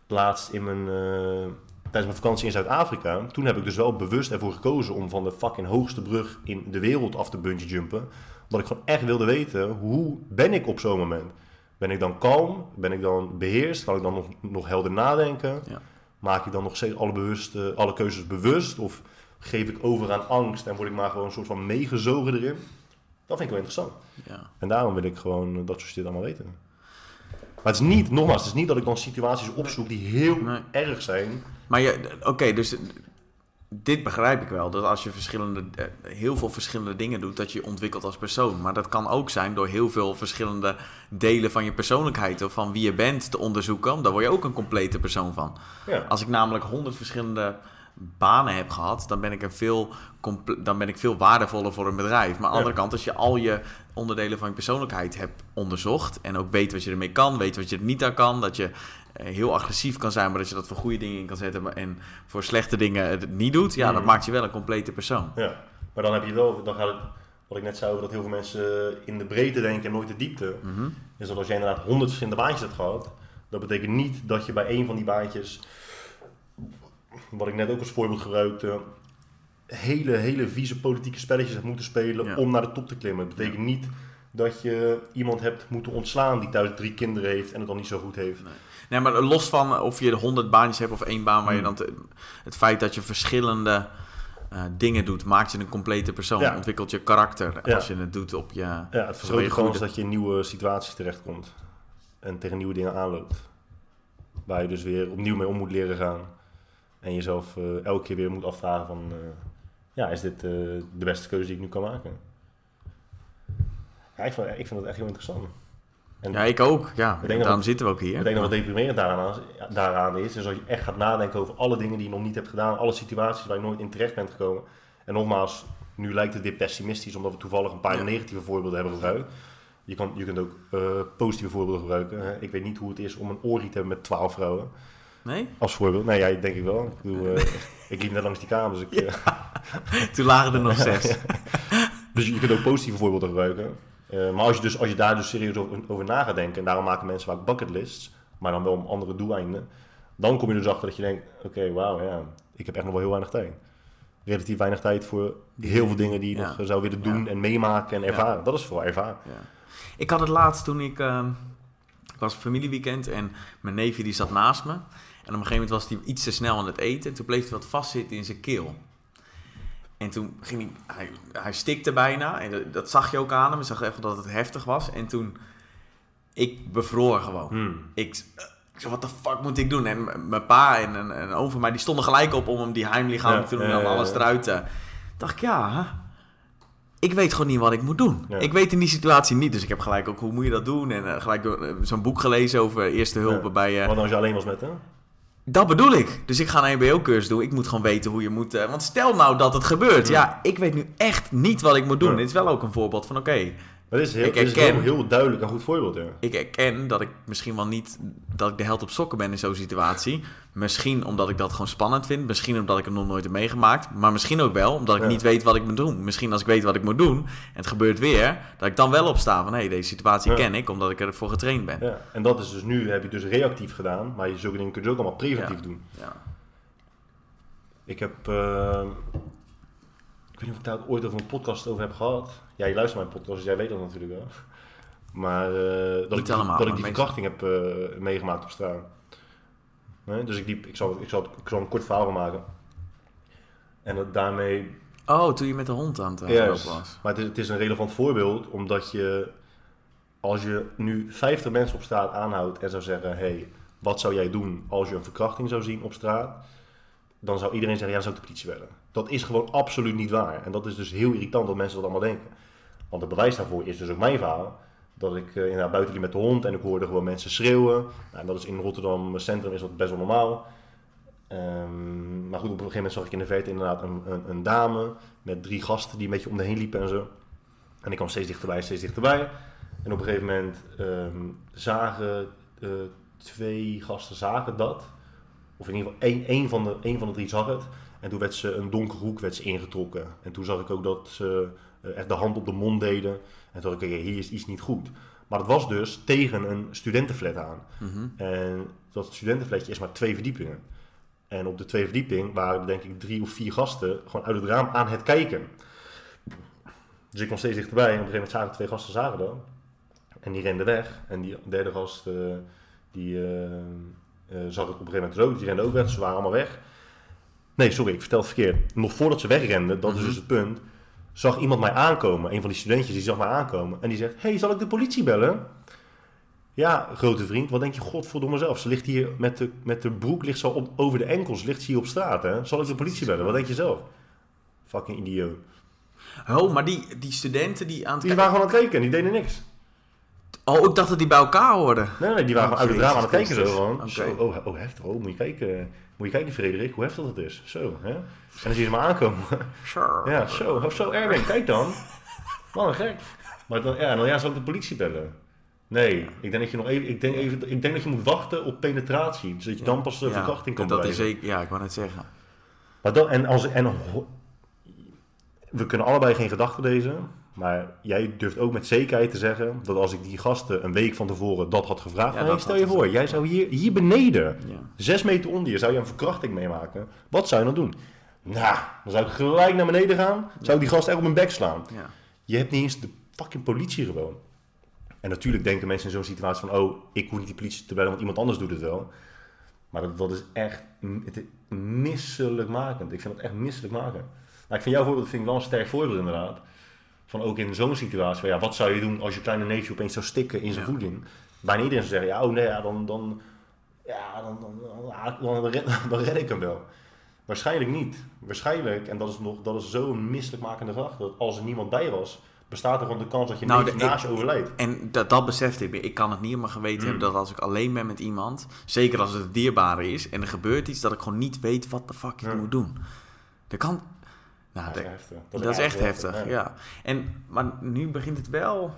laatst in mijn, uh, tijdens mijn vakantie in Zuid-Afrika, toen heb ik dus wel bewust ervoor gekozen om van de fucking hoogste brug in de wereld af te bungee jumpen. Omdat ik gewoon echt wilde weten, hoe ben ik op zo'n moment? Ben ik dan kalm? Ben ik dan beheerst? Kan ik dan nog, nog helder nadenken? Ja. Maak ik dan nog steeds alle, bewust, alle keuzes bewust? Of geef ik over aan angst en word ik maar gewoon een soort van meegezogen erin? Dat vind ik wel interessant. Ja. En daarom wil ik gewoon dat soort shit allemaal weten. Maar het is niet, nogmaals, het is niet dat ik dan situaties opzoek die heel erg zijn. Maar je, oké, dus dit begrijp ik wel. Dat als je verschillende, eh, heel veel verschillende dingen doet, dat je je ontwikkelt als persoon. Maar dat kan ook zijn door heel veel verschillende delen van je persoonlijkheid of van wie je bent te onderzoeken. Daar word je ook een complete persoon van. Ja. Als ik namelijk honderd verschillende banen heb gehad, dan ben ik, een veel, dan ben ik veel waardevoller voor een bedrijf. Maar aan de andere kant, als je al je onderdelen van je persoonlijkheid hebt onderzocht en ook weet wat je ermee kan, weet wat je er niet aan kan, dat je eh, heel agressief kan zijn, maar dat je dat voor goede dingen in kan zetten en voor slechte dingen het niet doet, ja, dat mm. maakt je wel een complete persoon. Ja, maar dan heb je wel, dan gaat het, wat ik net zei, dat heel veel mensen in de breedte denken en nooit de diepte. Mhm. Is dat als jij inderdaad honderd verschillende baantjes hebt gehad, dat betekent niet dat je bij één van die baantjes, wat ik net ook als voorbeeld gebruikte, hele, hele vieze politieke spelletjes hebt moeten spelen om naar de top te klimmen. Het betekent niet dat je iemand hebt moeten ontslaan die thuis drie kinderen heeft en het dan niet zo goed heeft. Nee. Nee, maar los van of je honderd baantjes hebt of één baan waar je hmm. dan... het feit dat je verschillende uh, dingen doet, maakt je een complete persoon. Ja. Ontwikkelt je karakter als je het doet op je... Ja, het vergroot de kans dat je in nieuwe situaties terechtkomt. En tegen nieuwe dingen aanloopt. Waar je dus weer opnieuw mee om moet leren gaan. En jezelf uh, elke keer weer moet afvragen van... Uh, ja, is dit de beste keuze die ik nu kan maken? Ja, ik, vind, ik vind dat echt heel interessant. En ja, ik ook. Ja, ik denk daarom zitten we ook hier. Ik denk dat wat deprimerend daaraan, daaraan is, is als je echt gaat nadenken over alle dingen die je nog niet hebt gedaan, alle situaties waar je nooit in terecht bent gekomen. En nogmaals, nu lijkt het dit pessimistisch, omdat we toevallig een paar negatieve voorbeelden hebben gebruikt. Je, kan, je kunt ook uh, positieve voorbeelden gebruiken. Ik weet niet hoe het is om een oorrie te hebben met twaalf vrouwen. Nee? Als voorbeeld. Nee, ja, denk ik wel. Ik, bedoel, uh, ik liep net langs die kamer, dus ik... Uh... Toen lagen er nog zes. dus je kunt ook positieve voorbeelden gebruiken. Uh, maar als je, dus, als je daar dus serieus over, over na gaat denken, en daarom maken mensen vaak bucketlists, maar dan wel om andere doeleinden, dan kom je dus achter dat je denkt, oké, wauw, ja, ik heb echt nog wel heel weinig tijd. Relatief weinig tijd voor heel veel dingen die je nog zou willen doen en meemaken en ervaren. Dat is vooral ervaren. Ik had het laatst toen ik, uh, ik was familieweekend en mijn neefje die zat naast me. En op een gegeven moment was hij iets te snel aan het eten. En toen bleef hij wat vastzitten in zijn keel. En toen ging hij, hij, hij stikte bijna. En dat, dat zag je ook aan hem. Je zag even dat het heftig was. En toen, ik bevroor gewoon. Hmm. Ik, ik zei, wat de fuck moet ik doen? En mijn pa en een, een oom van mij, die stonden gelijk op om hem die heimlichaam te doen en alles eruit te... dacht ik, ja, ik weet gewoon niet wat ik moet doen. Ja. Ik weet in die situatie niet, dus ik heb gelijk ook, hoe moet je dat doen? En eh, gelijk eh, zo'n boek gelezen over eerste hulp Ja. bij... eh, Wat als je alleen was met hem? Dat bedoel ik. Dus ik ga een EBO-cursus doen. Ik moet gewoon weten hoe je moet... eh, want stel nou dat het gebeurt. Ja. Ja, ik weet nu echt niet wat ik moet doen. Dit is wel ook een voorbeeld van, oké... Maar dit is, heel, Ik dit is heel, heel duidelijk een goed voorbeeld, ja. ik erken dat ik misschien wel niet dat ik de held op sokken ben in zo'n situatie. Misschien omdat ik dat gewoon spannend vind. Misschien omdat ik het nog nooit heb meegemaakt. Maar misschien ook wel omdat ik Ja. niet weet wat ik moet doen. Misschien als ik weet wat ik moet doen en het gebeurt weer, dat ik dan wel opsta van hé, hey, deze situatie Ja. ken ik omdat ik ervoor getraind ben. ja. En dat is dus nu, heb je dus reactief gedaan, maar je zulke dingen kun je ook allemaal preventief doen. Ja. Ik heb, eh, ik weet niet of ik daar ooit over een podcast over heb gehad. Ja, je luistert mijn podcast, dus jij weet dat natuurlijk wel. Maar eh, dat, ik, allemaal, dat ik die verkrachting heb eh, meegemaakt op straat. Nee, dus ik, liep, ik, zal, ik, zal, ik zal een kort verhaal maken. En dat daarmee Oh, toen je met de hond aan het lopen was. Maar het is, het is een relevant voorbeeld, omdat je, als je nu 50 mensen op straat aanhoudt en zou zeggen: hé, hey, wat zou jij doen als je een verkrachting zou zien op straat? Dan zou iedereen zeggen: ja, dan zou ik de politie bellen. Dat is gewoon absoluut niet waar. En dat is dus heel irritant dat mensen dat allemaal denken. Want het bewijs daarvoor is dus ook mijn verhaal. Dat ik eh, buiten liep met de hond en ik hoorde gewoon mensen schreeuwen. Nou, en dat is in Rotterdam Centrum is dat best wel normaal. Ehm, maar goed, op een gegeven moment zag ik in de verte inderdaad een, een, een dame met drie gasten die een beetje om de heen liepen en zo. En ik kwam steeds dichterbij, steeds dichterbij. En op een gegeven moment ehm, zagen eh, twee gasten zagen dat. Of in ieder geval één, van de, één van de drie zag het. En toen werd ze een donkere hoek werd ze ingetrokken. En toen zag ik ook dat ze eh, echt de hand op de mond deden. En toen dacht ik, hier is iets niet goed. Maar het was dus tegen een studentenflat aan. Mhm. En dat studentenflatje is maar twee verdiepingen. En op de twee verdieping waren er denk ik drie of vier gasten gewoon uit het raam aan het kijken. Dus ik kwam steeds dichterbij en op een gegeven moment zagen twee gasten zagen dat. En die renden weg. En die derde gast, eh, die eh, zag het op een gegeven moment ook. Die rende ook weg, ze waren allemaal weg. Nee, sorry, ik vertel het verkeerd. Nog voordat ze wegrenden, dat is Mhm. dus het punt, zag iemand mij aankomen. Een van die studentjes die zag mij aankomen. En die zegt, hey, zal ik de politie bellen? Ja, grote vriend, wat denk je, godverdomme zelf. Ze ligt hier met de, met de broek ligt zo op, over de enkels, ligt ze hier op straat. Hè? Zal ik de politie bellen? Wat denk je zelf? Fucking idioot. Oh, maar die, die studenten die aan het Die waren gewoon aan het kijken en die deden niks. Oh, ik dacht dat die bij elkaar hoorden. Nee, nee, die waren Oh, uit het raam aan het kijken zo gewoon. Zo, oh, oh, heftig. Oh, moet je kijken. Moet je kijken, Frederik, hoe heftig dat is. Zo, hè? En dan zie je ze maar aankomen. Sure. ja, zo. Of zo, Erwin, kijk dan. Man, gek. Maar dan, ja, dan ja, zal ik de politie bellen? Nee, ik denk dat je nog even, ik denk even, ik denk dat je moet wachten op penetratie. Zodat je dan pas de Ja, verkrachting kan dat is zeker, Ja, ik wou net zeggen. Maar dan, en als, en we kunnen allebei geen gedachten lezen. Maar jij durft ook met zekerheid te zeggen dat als ik die gasten een week van tevoren dat had gevraagd. Ja, nee, dat stel je voor, jij zou hier, hier beneden, Ja. zes meter onder je, zou je een verkrachting meemaken. Wat zou je dan doen? Nou, dan zou ik gelijk naar beneden gaan. Zou ik die gast echt op mijn bek slaan. Ja. Je hebt niet eens de fucking politie gewoon. En natuurlijk denken mensen in zo'n situatie van... oh, ik hoef niet die politie te bellen, want iemand anders doet het wel. Maar dat, dat is echt het is misselijkmakend. Ik vind het echt misselijkmakend. Maar ik vind jouw voorbeeld vind ik wel een sterk voorbeeld inderdaad. Van ook in zo'n situatie. Van, ja, wat zou je doen als je kleine neefje opeens zou stikken in zijn Ja. voeding? Bijna iedereen zou zeggen, ja, oh nee, ja, dan, dan, ja, dan, dan, dan, dan, red, dan red ik hem wel. Waarschijnlijk niet. Waarschijnlijk, en dat is, nog, dat is zo'n misselijkmakende gedachte, dat als er niemand bij was, bestaat er gewoon de kans dat je Nou, de- naast je overlijdt. En dat, dat besefte ik. Ik kan het niet mijn geweten Mm. hebben dat als ik alleen ben met iemand, zeker als het een dierbare is en er gebeurt iets, dat ik gewoon niet weet wat de fuck ik Ja. moet doen. Dat kan. Nou, dat is heftig. dat is echt heftig, ja. En, maar nu begint het wel.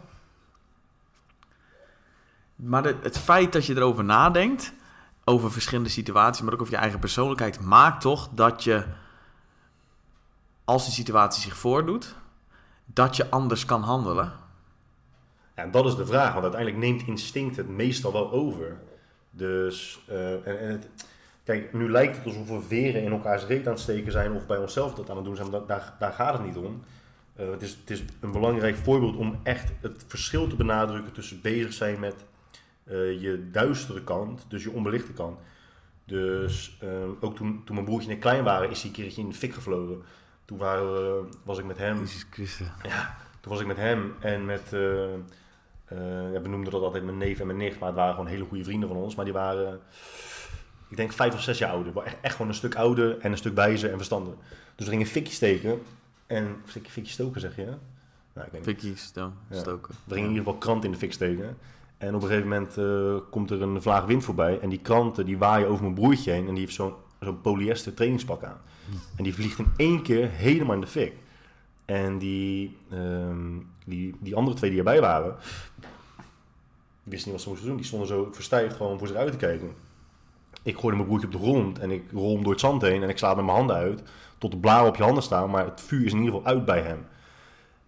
Maar de- het feit dat je erover nadenkt, over verschillende situaties, maar ook over je eigen persoonlijkheid, maakt toch dat je, als die situatie zich voordoet, dat je anders kan handelen. Ja, en dat is de vraag, want uiteindelijk neemt instinct het meestal wel over. Dus, eh, en, en het, kijk, nu lijkt het alsof we veren in elkaars reet aan het steken zijn of bij onszelf dat aan het doen zijn, maar daar, daar gaat het niet om. Eh, het, is, het is een belangrijk voorbeeld om echt het verschil te benadrukken tussen bezig zijn met eh, je duistere kant, dus je onbelichte kant. Dus ehm, ook toen, toen mijn broertje en ik klein waren, is hij een keertje in de fik gevlogen. Toen waren we, was ik met hem. Jezus Christus. Ja, toen was ik met hem en met. eh, eh, we noemden dat altijd mijn neef en mijn nicht, maar het waren gewoon hele goede vrienden van ons. Maar die waren, ik denk, vijf of zes jaar ouder. Maar echt, echt gewoon een stuk ouder en een stuk wijzer en verstandig. Dus we gingen fikje steken. En, of fikje, fikje stoken zeg je? hè? Nou, ik weet niet. Fikkie sto- Ja. stoken. We gingen in ieder geval krant in de fik steken. En op een gegeven moment eh, komt er een vlaag wind voorbij. En die kranten die waaien over mijn broertje heen. En die heeft zo'n zo'n polyester trainingspak aan. En die vliegt in één keer helemaal in de fik. En die, ehm, die, die andere twee die erbij waren, wisten niet wat ze moesten doen. Die stonden zo verstijfd gewoon voor zich uit te kijken. Ik gooide mijn broertje op de grond en ik rol hem door het zand heen en ik sla met mijn handen uit. Tot de blaren op je handen staan, maar het vuur is in ieder geval uit bij hem.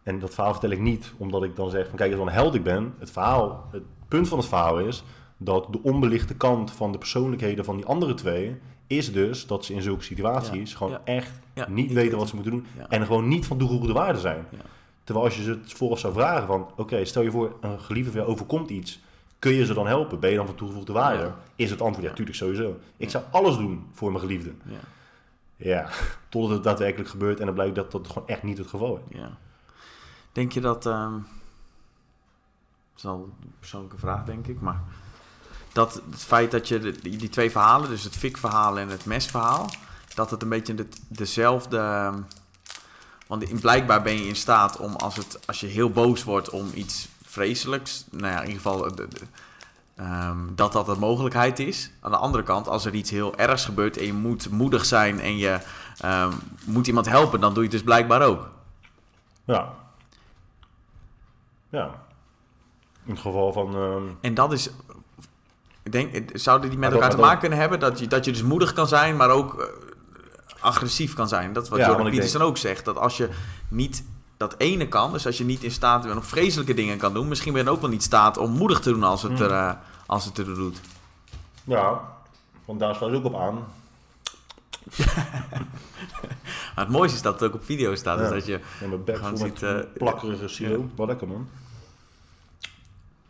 En dat verhaal vertel ik niet omdat ik dan zeg van kijk eens wat een held ik ben. Het verhaal, het punt van het verhaal is dat de onbelichte kant van de persoonlijkheden van die andere twee is dus dat ze in zulke situaties Ja, gewoon ja. echt Ja, niet weten wat ze moeten doen en gewoon niet van toegevoegde waarde zijn. Terwijl als je ze het vooraf zou vragen van oké, stel je voor een geliefde overkomt iets, kun je ze dan helpen? Ben je dan van toegevoegde waarde? Ja. Is het antwoord ja, tuurlijk sowieso. Ik zou alles doen voor mijn geliefde. Ja. Ja, totdat het daadwerkelijk gebeurt en dan blijkt dat dat gewoon echt niet het geval is. Ja. Denk je dat, ehm dat is al een persoonlijke vraag denk ik, maar dat het feit dat je de- die, twee verhalen, dus het fikverhaal en het mesverhaal, dat het een beetje de, dezelfde, ehm, want in, blijkbaar ben je in staat om als, het, als je heel boos wordt om iets vreselijks, nou ja, in ieder geval de- de- ehm, dat dat een mogelijkheid is. Aan de andere kant, als er iets heel ergs gebeurt en je moet moedig zijn en je ehm, moet iemand helpen, dan doe je het dus blijkbaar ook. Ja. Ja. In het geval van... ehm, En dat is. Ik denk, zouden die met Maar elkaar dat- te maken kunnen hebben? Dat je, dat je dus moedig kan zijn, maar ook eh, agressief kan zijn. Dat is wat Ja, Jordan Peterson ook zegt. Dat als je niet dat ene kan, dus als je niet in staat bent om vreselijke dingen kan doen, misschien ben je ook wel niet in staat om moedig te doen als het, Hmm. er, eh, als het er doet. ja, want daar sluit ook op aan. Maar het mooiste is dat het ook op video staat. Ja. Dus dat je, En mijn bek Gewoon ziet, eh, plakkerige silo. Wat lekker man.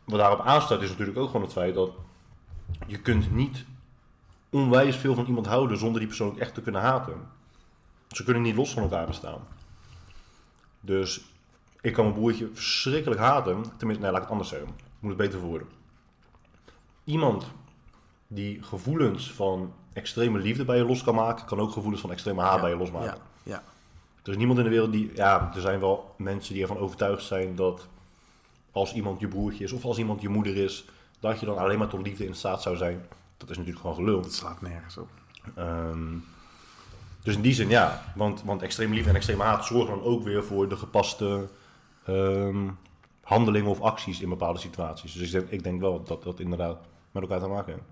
Wat daarop aanstaat is natuurlijk ook gewoon het feit dat je kunt niet onwijs veel van iemand houden zonder die persoon echt te kunnen haten. Ze kunnen niet los van elkaar bestaan. Dus ik kan mijn broertje verschrikkelijk haten. Tenminste, nee, laat ik het anders zeggen. Ik moet het beter verwoorden. Iemand die gevoelens van extreme liefde bij je los kan maken, kan ook gevoelens van extreme haat Ja, bij je losmaken. ja, ja. Er is niemand in de wereld die. Ja, er zijn wel mensen die ervan overtuigd zijn dat als iemand je broertje is of als iemand je moeder is, dat je dan alleen maar tot liefde in staat zou zijn. Dat is natuurlijk gewoon gelul. Het slaat nergens op. Ehm, dus in die zin ja, want, want extreme liefde en extreme haat zorgen dan ook weer voor de gepaste ehm, handelingen of acties in bepaalde situaties. Dus ik denk, ik denk wel dat dat inderdaad met elkaar te maken heeft.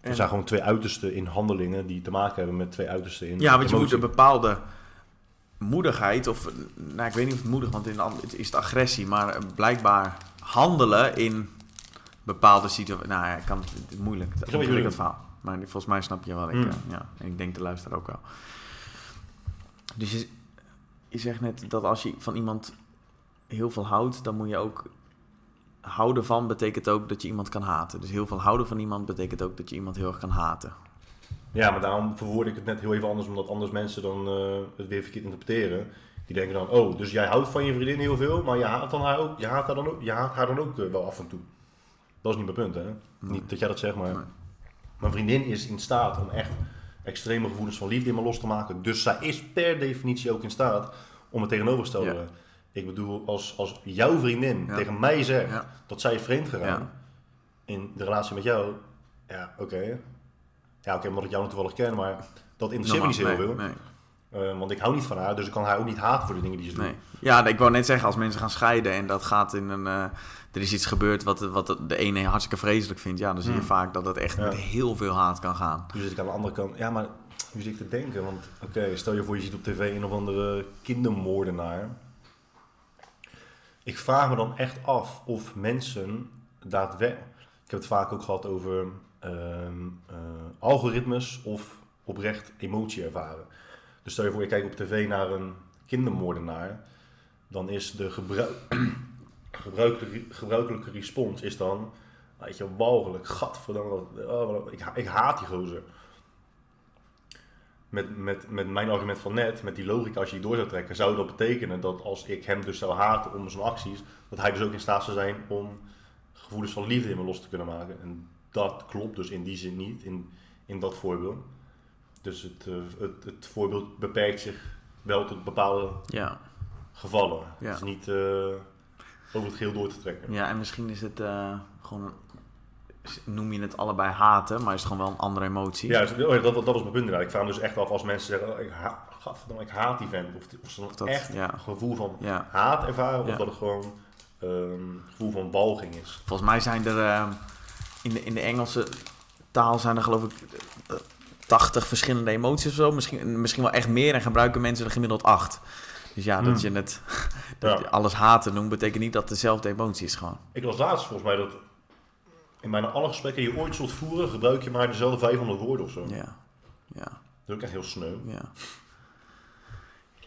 Er zijn gewoon twee uitersten in handelingen die te maken hebben met twee uitersten in Ja, want je moet een bepaalde moedigheid, of nou, ik weet niet of het moedig, want in de het is het agressie, maar blijkbaar handelen in bepaalde situaties. Nou ja, ik kan het, het moeilijk. Je is het verhaal. Maar volgens mij snap je wel. Ik, Mm. eh, ja, en ik denk de luisteraar ook wel. Dus je, je zegt net dat als je van iemand heel veel houdt, dan moet je ook houden van betekent ook dat je iemand kan haten. Dus heel veel houden van iemand betekent ook dat je iemand heel erg kan haten. Ja, maar daarom verwoord ik het net heel even anders, omdat anders mensen dan eh, het weer verkeerd interpreteren. Die denken dan, oh, dus jij houdt van je vriendin heel veel, maar je haat, dan haar, ook, je haat, haar, dan ook, je haat haar dan ook eh, wel af en toe. Dat is niet mijn punt, hè? Niet dat jij dat zegt, maar Nee. Mijn vriendin is in staat om echt extreme gevoelens van liefde in me los te maken. Dus zij is per definitie ook in staat om het tegenovergestelde. Ja. Ik bedoel, als, als jouw vriendin Ja. tegen mij zegt Ja. dat zij is vreemd gegaan in de relatie met jou, ja, oké. Ja, oké, omdat ik jou toevallig ken, maar dat interesseert me niet zo heel nee, veel. nee. Eh, want ik hou niet van haar, dus ik kan haar ook niet haten voor de dingen die ze doet. Nee. Ja, ik wou net zeggen, als mensen gaan scheiden en dat gaat in een. eh, er is iets gebeurd wat, wat de ene hartstikke vreselijk vindt. Ja, dan zie je Hmm. vaak dat het echt Ja. met heel veel haat kan gaan. Nu zit ik aan de andere kant. Ja, maar nu zit ik te denken. Want oké, stel je voor je ziet op tv een of andere kindermoordenaar. Ik vraag me dan echt af of mensen daadwerkelijk... Ik heb het vaak ook gehad over ehm, eh, algoritmes of oprecht emotie ervaren. Dus stel je voor je kijkt op tv naar een kindermoordenaar. Dan is de gebruik, gebruikelijke, gebruikelijke respons is dan Weet je, walgelijk. Gadverdamme. Oh, ik, ik haat die gozer. Met, met, met mijn argument van net, met die logica, als je die door zou trekken, zou dat betekenen dat als ik hem dus zou haten om zijn acties, dat hij dus ook in staat zou zijn om gevoelens van liefde in me los te kunnen maken. En dat klopt dus in die zin niet, in, in dat voorbeeld. Dus het, uh, het, het voorbeeld beperkt zich wel tot bepaalde ja. gevallen. Het is niet uh, over het geheel door te trekken. Ja, en misschien is het uh, gewoon, noem je het allebei haten, maar is het gewoon wel een andere emotie. Ja, dus, oh dat, dat, was mijn punt inderdaad. Ik vraag me dus echt af als mensen zeggen, oh, ik, ha ik haat die vent. Of, of ze dan echt ja. een gevoel van ja. haat ervaren, of dat het gewoon een ehm, gevoel van walging is. Volgens mij zijn er uh, in, de, in de Engelse taal zijn er geloof ik 80 verschillende emoties of zo. Misschien, misschien wel echt meer en gebruiken mensen er gemiddeld 8. Dus ja, dat hmm. je het dat je alles haten noemt, betekent niet dat het dezelfde emotie is gewoon. Ik las laatst volgens mij dat in bijna alle gesprekken die je ooit zult voeren, gebruik je maar dezelfde 500 woorden of zo. Ja. ja. Dat is ook echt heel sneu. Ja.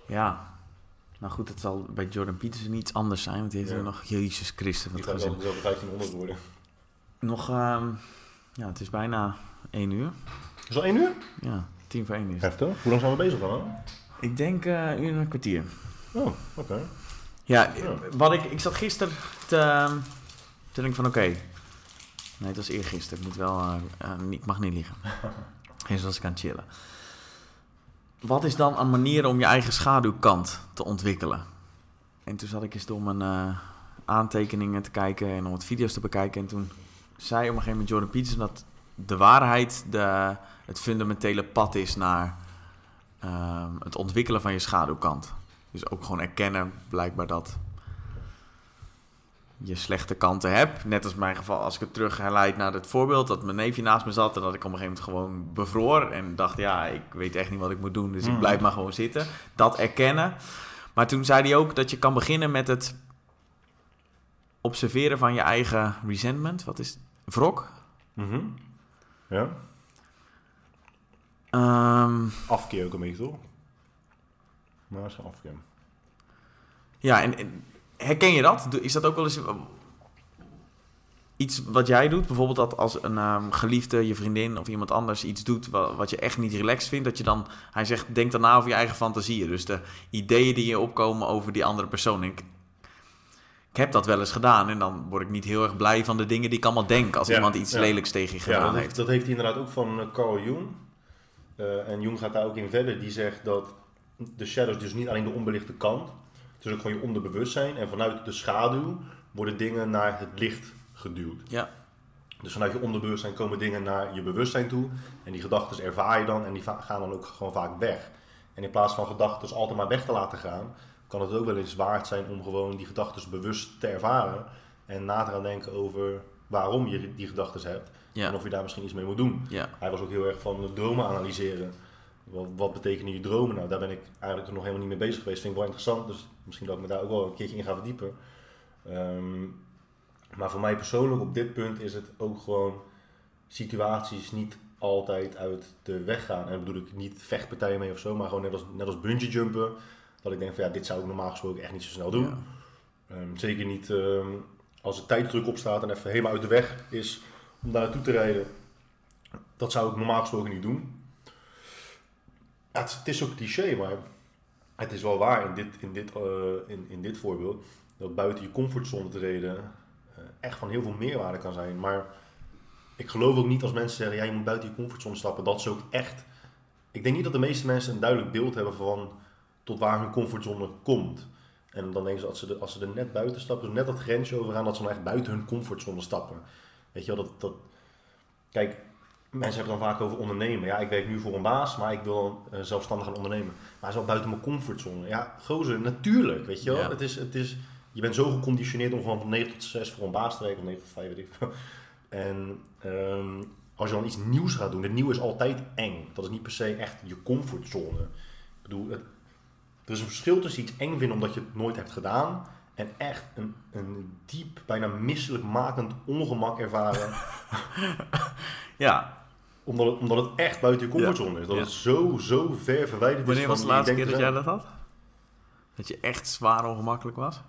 Ja. Nou goed, het zal bij Jordan Peterson iets anders zijn, want die heeft ja. nog Jezus Christus. Wat die gaat wel 1500 woorden. Nog, um, ja, het is bijna 1 uur. Is al één uur? Ja, tien voor één is Heftig. Hoe lang zijn we bezig dan? Ik denk uh, een uur en een kwartier. Oh, oké. Ja, wat ik, ik zat gisteren te, te denken van oké. Nee, het was eergisteren. Ik moet wel, uh, uh, ik mag niet liegen. Gisteren was ik aan het chillen. Wat is dan een manier om je eigen schaduwkant te ontwikkelen? En toen zat ik eens door mijn aantekeningen te kijken en om wat video's te bekijken. En toen zei op een gegeven moment Jordan Peterson dat de waarheid de, het fundamentele pad is naar um, het ontwikkelen van je schaduwkant. Dus ook gewoon erkennen, blijkbaar dat je slechte kanten hebt. Net als mijn geval, als ik het terug herleid naar het voorbeeld dat mijn neefje naast me zat en dat ik op een gegeven moment gewoon bevroor en dacht, ja, ik weet echt niet wat ik moet doen, dus ik hmm. blijf maar gewoon zitten. Dat erkennen. Maar toen zei hij ook dat je kan beginnen met het observeren van je eigen resentment. Wat is wrok? Mm Ja. Um, afkeer ook een beetje, toch? Maar is afkeer. Ja, en, herken je dat? Is dat ook wel eens iets wat jij doet? Bijvoorbeeld dat als een um, geliefde, je vriendin of iemand anders iets doet wat, wat, je echt niet relaxed vindt, dat je dan, hij zegt, denk daarna over je eigen fantasieën. Dus de ideeën die je opkomen over die andere persoon. Ik, ik heb dat wel eens gedaan en dan word ik niet heel erg blij van de dingen die ik allemaal denk als iemand iets lelijks tegen je gedaan ja, dat heeft. Dat heeft hij inderdaad ook van uh, Carl Jung. Uh, en Jung gaat daar ook in verder. Die zegt dat de shadows dus niet alleen de onbelichte kant. Het is ook gewoon je onderbewustzijn. En vanuit de schaduw worden dingen naar het licht geduwd. Ja. Dus vanuit je onderbewustzijn komen dingen naar je bewustzijn toe. En die gedachten ervaar je dan en die gaan dan ook gewoon vaak weg. En in plaats van gedachten altijd maar weg te laten gaan, kan het ook wel eens waard zijn om gewoon die gedachten bewust te ervaren. En na te gaan denken over waarom je die gedachten hebt. En of je daar misschien iets mee moet doen. Ja. Hij was ook heel erg van de dromen analyseren. Wat, wat betekenen je dromen nou? Daar ben ik eigenlijk nog helemaal niet mee bezig geweest. Vind ik wel interessant. Dus misschien dat ik me daar ook wel een keertje in ga verdiepen. Ehm, maar voor mij persoonlijk op dit punt is het ook gewoon situaties niet altijd uit de weg gaan. En bedoel ik niet vechtpartijen mee of zo, maar gewoon net als, net als bungee jumpen. Dat ik denk van ja, dit zou ik normaal gesproken echt niet zo snel doen. Ehm, zeker niet ehm, als er tijddruk op staat en even helemaal uit de weg is om daar naartoe te rijden. Dat zou ik normaal gesproken niet doen. het, het, is ook cliché, maar het is wel waar in dit, in dit, uh, in, in dit voorbeeld. Dat buiten je comfortzone te uh, echt van heel veel meerwaarde kan zijn. Maar ik geloof ook niet als mensen zeggen, ja, je moet buiten je comfortzone stappen. Dat ze ook echt... Ik denk niet dat de meeste mensen een duidelijk beeld hebben van tot waar hun comfortzone komt. En dan denken ze, als ze, als ze er net buiten stappen, net dat grensje overgaan, dat ze dan echt buiten hun comfortzone stappen. Weet je wel, dat, dat... Kijk, mensen hebben dan vaak over ondernemen. Ja, ik werk nu voor een baas, maar ik wil dan uh, zelfstandig gaan ondernemen. Maar het is wel buiten mijn comfortzone. Ja, gozer, natuurlijk, weet je wel. Het is, het is, je bent zo geconditioneerd om gewoon van 9 tot 6 voor een baas te werken, of 9 tot 5, weet ik En um, als je dan iets nieuws gaat doen, het nieuw is altijd eng. Dat is niet per se echt je comfortzone. Ik bedoel, het, er is een verschil tussen iets eng vinden omdat je het nooit hebt gedaan en echt een, een diep, bijna misselijkmakend ongemak ervaren. ja. Omdat het, omdat het echt buiten je comfortzone is. Dat het zo, zo ver verwijderd is. Wanneer was de laatste keer dat jij dat had? Dat je echt zwaar ongemakkelijk was?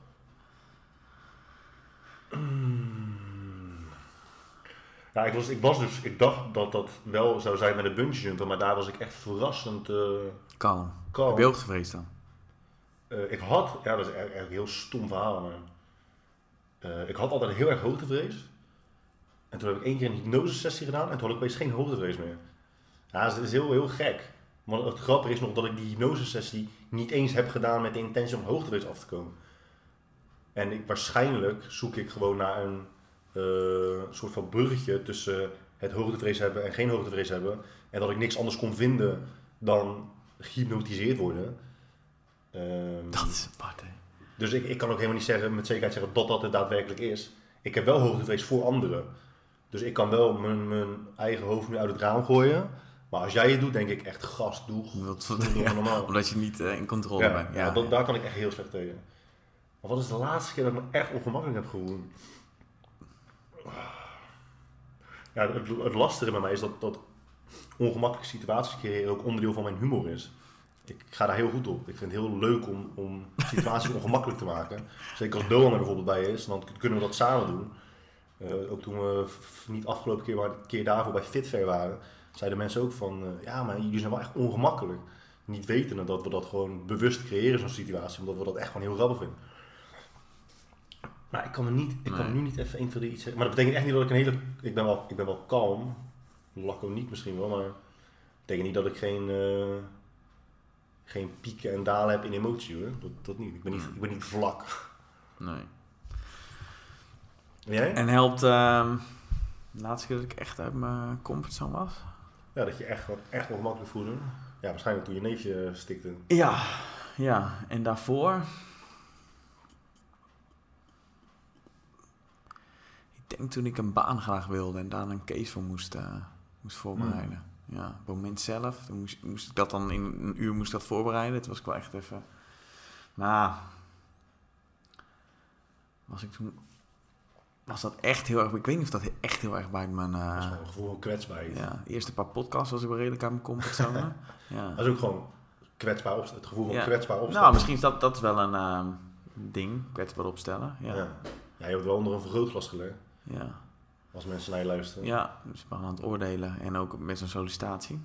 Ja, ik, was, ik was dus, ik dacht dat dat wel zou zijn met de bungee jumpen, maar daar was ik echt verrassend uh, kalm. kalm. Heb je hoogtevrees dan? Uh, ik had, ja, dat is eigenlijk een heel stom verhaal, maar uh, ik had altijd heel erg hoogtevrees. En toen heb ik één keer een hypnose sessie gedaan en toen had ik opeens geen hoogtevrees meer. Ja, dat is heel, heel gek. Maar het grappige is nog dat ik die hypnose sessie niet eens heb gedaan met de intentie om hoogtevrees af te komen. En ik, waarschijnlijk zoek ik gewoon naar een uh, soort van bruggetje tussen het hoogtevrees hebben en geen hoogtevrees hebben. En dat ik niks anders kon vinden dan gehypnotiseerd worden. Um, dat is apart, hè? Dus ik, ik kan ook helemaal niet zeggen, met zekerheid zeggen dat dat het daadwerkelijk is. Ik heb wel hoogtevrees voor anderen. Dus ik kan wel mijn, mijn eigen hoofd nu uit het raam gooien. Maar als jij het doet, denk ik echt gast, doe, dat, doe ja, normaal. Omdat je niet uh, in controle ja, bent. Ja, dat, daar kan ik echt heel slecht tegen. Maar wat is de laatste keer dat ik me echt ongemakkelijk heb gevoeld? Ja, het, het lastige bij mij is dat, dat ongemakkelijke situaties creëren ook onderdeel van mijn humor is. Ik ga daar heel goed op. Ik vind het heel leuk om, om situaties ongemakkelijk te maken. Zeker als Doan er bijvoorbeeld bij is, dan kunnen we dat samen doen. Uh, ook toen we niet afgelopen keer, maar een keer daarvoor bij Fitfair waren, zeiden mensen ook van, uh, ja, maar jullie zijn wel echt ongemakkelijk. Niet wetende dat we dat gewoon bewust creëren, zo'n situatie, omdat we dat echt gewoon heel grappig vinden. Maar ik kan er niet, ik kan nu niet even 1, 2, 3 iets zeggen. Maar dat betekent echt niet dat ik een hele, ik ben wel, ik ben wel kalm. Lach niet misschien wel, maar dat betekent niet dat ik geen, uh, geen pieken en dalen heb in emotie hoor. Dat, dat niet. Ik ben niet, ik ben niet vlak. Nee. En jij? En helpt, de laatste keer dat ik echt uit mijn comfortzone was? Ja, dat je echt, echt ongemakkelijk voelde. Ja, waarschijnlijk toen je neefje stikte. Ja, ja. En daarvoor... Ik denk toen ik een baan graag wilde en daar een case voor moest, uh, moest voorbereiden. Hmm. Ja, op het moment zelf, toen moest, moest ik dat dan in een uur moest dat voorbereiden. Het was ik wel echt even... Maar... Was ik toen was dat echt heel erg... Ik weet niet of dat echt heel erg bij mijn... Uh, dat is een gevoel van kwetsbaarheid. Ja, de eerste paar podcasts was ik wel redelijk aan mijn comfortzone. ja. Dat is ook gewoon kwetsbaar opstellen. Het gevoel van ja. kwetsbaar opstellen. Nou, misschien is dat, dat is wel een uh, ding. Kwetsbaar opstellen. Ja. ja. ja. je hebt wel onder een vergrootglas gelegd. Ja. Als mensen naar je luisteren. Ja, dus we aan het oordelen. En ook met zo'n sollicitatie.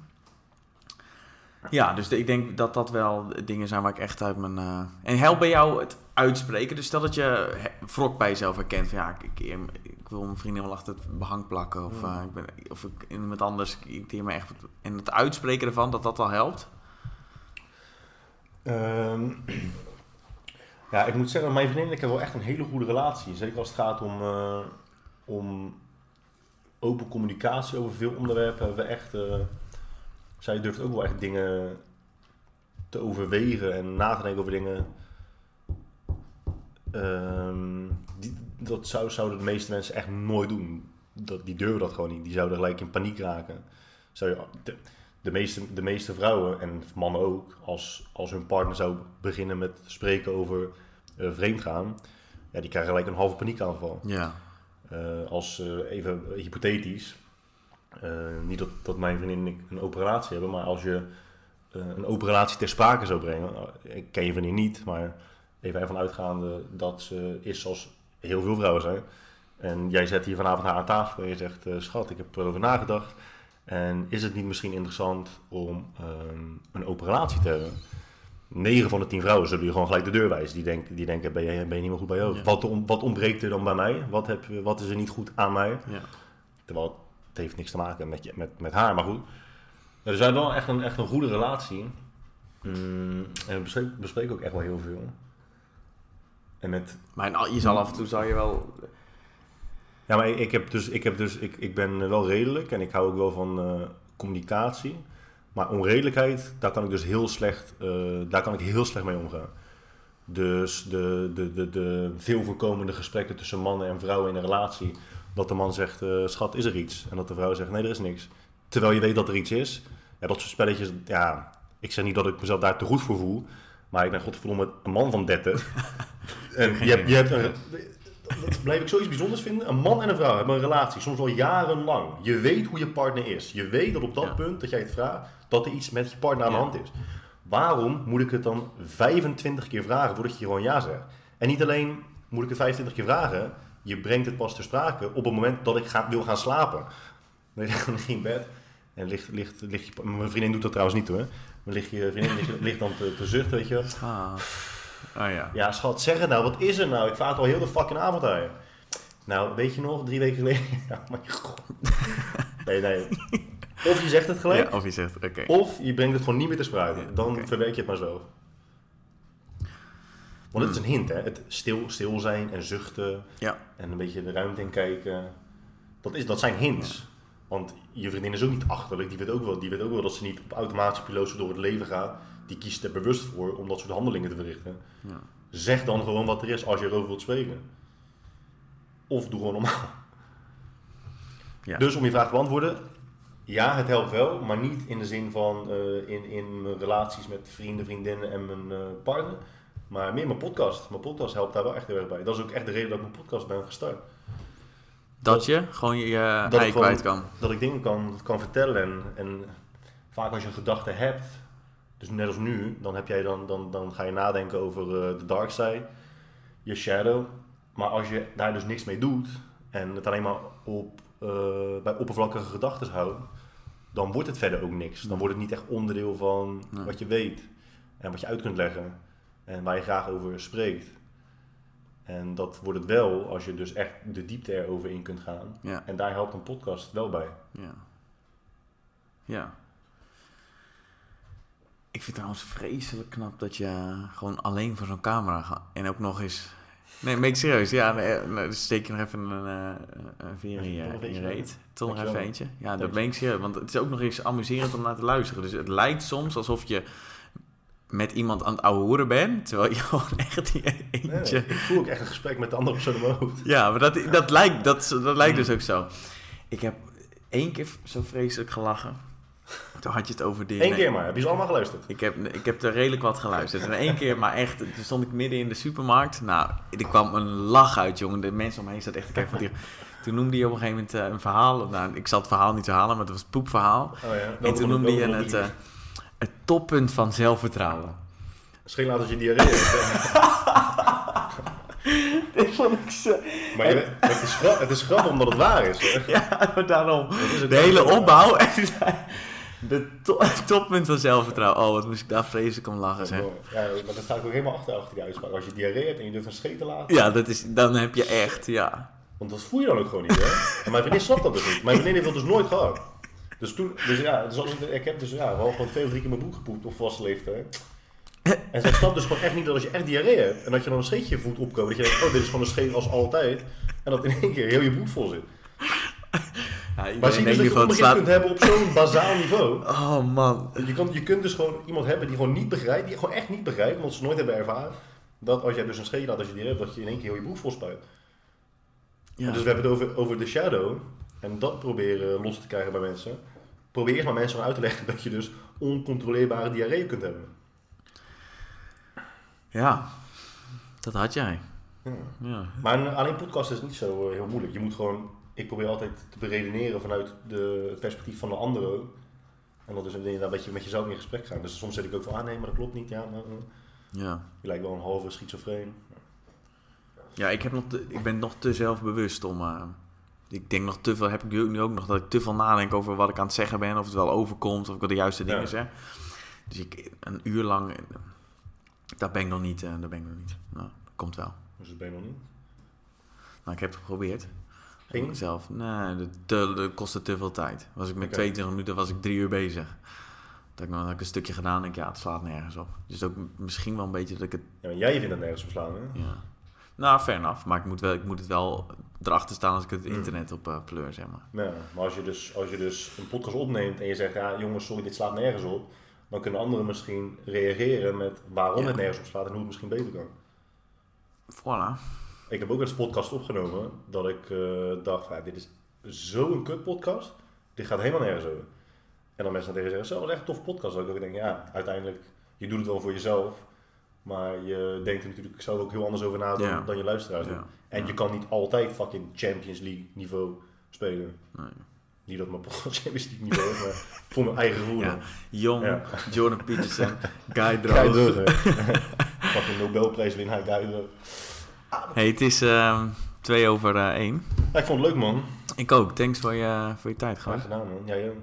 Ja, dus de, ik denk dat dat wel dingen zijn waar ik echt uit mijn... Uh... En helpt bij jou het uitspreken? Dus stel dat je wrok bij jezelf herkent van... Ja, ik, ik, ik wil mijn vriendin wel achter het behang plakken. Of, uh, ik ben, of ik iemand anders irriteer me echt... En het uitspreken ervan, dat dat al helpt? Um, ja, ik moet zeggen, mijn vriendin en ik hebben wel echt een hele goede relatie. Zeker als het gaat om, uh, om open communicatie over veel onderwerpen. Hebben we echt zij durft ook wel echt dingen te overwegen en na te denken over dingen. Die, dat zou, zouden de meeste mensen echt nooit doen. Dat, die durven dat gewoon niet. Die zouden gelijk in paniek raken. Zou je, de, de, meeste, de meeste vrouwen en mannen ook, als, als hun partner zou beginnen met spreken over uh, vreemdgaan, ja, die krijgen gelijk een halve paniekaanval. Ja. Uh, als uh, even hypothetisch, uh, niet dat, dat mijn vriendin en ik een open relatie hebben, maar als je een open relatie ter sprake zou brengen, nou, ik ken je vriendin niet, maar even ervan uitgaande dat ze is zoals heel veel vrouwen zijn. En jij zet hier vanavond haar aan tafel en je zegt, schat, ik heb erover nagedacht. En is het niet misschien interessant om um, een open relatie te hebben? 9 van de 10 vrouwen zullen je gewoon gelijk de deur wijzen. Die denken, die denken ben, je, ben je niet meer goed bij jou? Ja. Wat, wat ontbreekt er dan bij mij? Wat, heb, wat is er niet goed aan mij? Ja. Terwijl het heeft niks te maken met, je, met, met haar, maar goed. Er zijn wel echt een, echt een goede relatie. Mm, en we bespreken, bespreken ook echt wel heel veel. En met... Maar je zal af en toe zou je wel... Ja, maar ik, heb dus, ik, heb dus, ik, ik ben wel redelijk en ik hou ook wel van uh, communicatie. Maar onredelijkheid, daar kan ik dus heel slecht, uh, daar kan ik heel slecht mee omgaan. Dus de, de, de, de veel voorkomende gesprekken tussen mannen en vrouwen in een relatie, dat de man zegt, uh, schat, is er iets? En dat de vrouw zegt, nee, er is niks. Terwijl je weet dat er iets is. Ja, dat soort spelletjes, ja, ik zeg niet dat ik mezelf daar te goed voor voel. Maar ik ben godverdomme een man van 30. en je hebt, je hebt een, dat blijf ik zoiets bijzonders vinden. Een man en een vrouw hebben een relatie, soms al jarenlang. Je weet hoe je partner is. Je weet dat op dat ja. punt dat jij het vraagt, dat er iets met je partner aan de hand is. Waarom moet ik het dan 25 keer vragen voordat je gewoon ja zegt? En niet alleen moet ik het 25 keer vragen, je brengt het pas ter sprake op het moment dat ik ga, wil gaan slapen. Dan lig je in bed en ligt, ligt, ligt je, mijn vriendin doet dat trouwens niet hoor. Dan ligt je vriendin ligt, ligt dan te, te zuchten, weet je wel. Ah. Oh ja. Ja, schat, zeg het nou, wat is er nou? Ik vraag het al heel de fucking avond aan je. Nou, weet je nog, drie weken geleden... Ja, mijn god. Nee, nee. Of je zegt het gelijk, Ja, of je zegt, oké. of je brengt het gewoon niet meer te sprake. Ja, Dan verwerk je het maar zo. Want het is een hint, hè. Het stil, stil zijn en zuchten Ja. en een beetje de ruimte in kijken. Dat, is, dat zijn hints. Want je vriendin is ook niet achterlijk. Die weet ook wel, die weet ook wel dat ze niet op automatische piloot door het leven gaat. Die kiest er bewust voor om dat soort handelingen te verrichten. Ja. Zeg dan gewoon wat er is als je erover wilt spreken. Of doe gewoon normaal. Ja. Dus om je vraag te beantwoorden. Ja, het helpt wel, maar niet in de zin van eh, in, in mijn relaties met vrienden, vriendinnen en mijn eh, partner. Maar meer mijn podcast. Mijn podcast helpt daar wel echt heel erg bij. Dat is ook echt de reden dat ik mijn podcast ben gestart. Dat je gewoon je, je Dat ei kwijt kan. Dat ik dingen kan, kan vertellen. En, en vaak als je een gedachte hebt, dus net als nu, dan, heb jij dan, dan, dan ga je nadenken over eh, de dark side, je shadow. Maar als je daar dus niks mee doet en het alleen maar op, bij oppervlakkige gedachten houdt, dan wordt het verder ook niks. Dan wordt het niet echt onderdeel van Nee. wat je weet en wat je uit kunt leggen en waar je graag over spreekt. En dat wordt het wel als je dus echt de diepte erover in kunt gaan. Ja. En daar helpt een podcast wel bij. Ja. Ja. Ik vind het trouwens vreselijk knap dat je gewoon alleen voor zo'n camera gaat. En ook nog eens... Nee, meen ik serieus. Ja, nee, nee, dus steek je nog even een, eh, een veer in je, reet. Toch nog even eentje. Ja, dat meen ik serieus. Want het is ook nog eens amuserend om naar te luisteren. Dus het lijkt soms alsof je met iemand aan het ouwe hoeren bent. Terwijl je gewoon echt Nee, eentje... ik voel ook echt een gesprek met de andere persoon in mijn hoofd. Ja, maar dat, dat, lijkt, dat, dat lijkt dus ook zo. Ik heb één keer zo vreselijk gelachen. Toen had je het over die... Eén keer maar. Heb je ze allemaal geluisterd? Ik heb, ik heb er redelijk wat geluisterd. En één keer, maar echt, toen stond ik midden in de supermarkt. Nou, er kwam een lach uit, jongen. De mensen omheen zaten echt te kijken van die... Toen noemde hij op een gegeven moment eh, een verhaal. Nou, ik zal het verhaal niet herhalen, maar het was een poepverhaal. Oh ja. En toen noemde hij het, eh, het toppunt van zelfvertrouwen. Misschien laat als je diarree hebt. Dit vond ik zo... Maar je het, is het is grappig omdat het waar is. Hè? Ja, maar daarom. het De hele opbouw. En de to- toppunt van zelfvertrouwen. Oh, wat moest ik daar vreselijk om lachen, zeg. Ja, maar dat sta ik ook helemaal achter, achter die uitspraak. Als je diarree hebt en je durft een scheet te laten. Ja, dat is, dan heb je echt, ja. Want dat voel je dan ook gewoon niet, hè? En mijn vriendin snapt dat dus niet. Mijn vriendin heeft dat dus nooit gehad. Dus toen, dus ja, dus als ik, ik heb dus ja, wel gewoon twee of drie keer mijn broek gepoept op vaste leeftijd. En zij snapt dus gewoon echt niet dat als je echt diarree hebt en dat je dan een scheetje je voet opkomen, dat je denkt, oh, dit is gewoon een scheet als altijd. En dat in één keer heel je broek vol zit. Ja Maar zie je dus dat je kunt hebben op zo'n bazaal niveau. Oh, man. Je, kan, je kunt dus gewoon iemand hebben die gewoon niet begrijpt, die gewoon echt niet begrijpt, omdat ze nooit hebben ervaren, dat als jij dus een scheetje laat als je diarree hebt, dat je in één keer heel je broek vol spuit. Ja. Dus we hebben het over, over de shadow. En dat proberen los te krijgen bij mensen. Probeer eerst maar mensen uit te leggen dat je dus oncontroleerbare diarree kunt hebben. ja, dat had jij. Ja. Ja. Maar een- alleen podcast is niet zo eh, heel moeilijk. Je moet gewoon, ik probeer altijd te beredeneren vanuit de, het perspectief van de andere. En dat is inderdaad dat je met jezelf in gesprek gaat. Dus soms zeg ik ook van, ah nee, maar dat klopt niet. Ja, maar, eh, Ja. je lijkt wel een halve schizofreen. Ja, ik, heb nog te- ik ben nog te zelfbewust om... eh, ik denk nog te veel, heb ik nu ook- nog, dat ik te veel nadenk over wat ik aan het zeggen ben. Of het wel overkomt, of ik wel de juiste dingen Ja. zeg. Dus ik, een uur lang, eh, daar ben ik nog niet. eh, daar ben ik nog niet. Nou, dat komt wel. Dus dat ben je nog niet. Nou, ik heb het geprobeerd. Ging? Zelf. Nee, dat, te, dat kostte te veel tijd. Was ik met Oké. 22 minuten was ik drie uur bezig. Dat ik, dan ik een stukje gedaan en denk, ja, het slaat nergens op. Dus ook misschien wel een beetje dat ik het, Ja, maar jij vindt het nergens op slaan, hè? ja. Nou, fair enough. Maar ik moet, wel, ik moet het wel erachter staan als ik het Mm. internet op eh, pleur, zeg maar. Ja, maar als je, dus, als je dus een podcast opneemt en je zegt, ja jongens, sorry, dit slaat nergens op. Dan kunnen anderen misschien reageren met waarom Ja. het nergens op slaat en hoe het misschien beter kan. Voilà. Ik heb ook eens een podcast opgenomen dat ik eh, dacht, ja, dit is zo'n kut podcast. Dit gaat helemaal nergens over. En dan mensen tegen zeggen, zo, dat is echt een tof podcast. Dat ik ook denk, ja, uiteindelijk, je doet het wel voor jezelf. Maar je denkt er natuurlijk zelf ook heel anders over na dan, je luisteraars doen. Ja. En je kan niet altijd fucking Champions League niveau spelen. Nee. Niet dat mijn podcast Champions League niveau is, maar voor mijn eigen gevoel. Ja. Jong, Ja. Jordan Peterson, Guy Droog. Guy Droog, hè. Fucking Nobelprijswinnaar Guy Droog. Hey, het is, ehm, het twee over één. Ja, ik vond het leuk, man. Ik ook. Thanks voor je, voor je tijd, Graag gewoon. gedaan, man. Jij ook.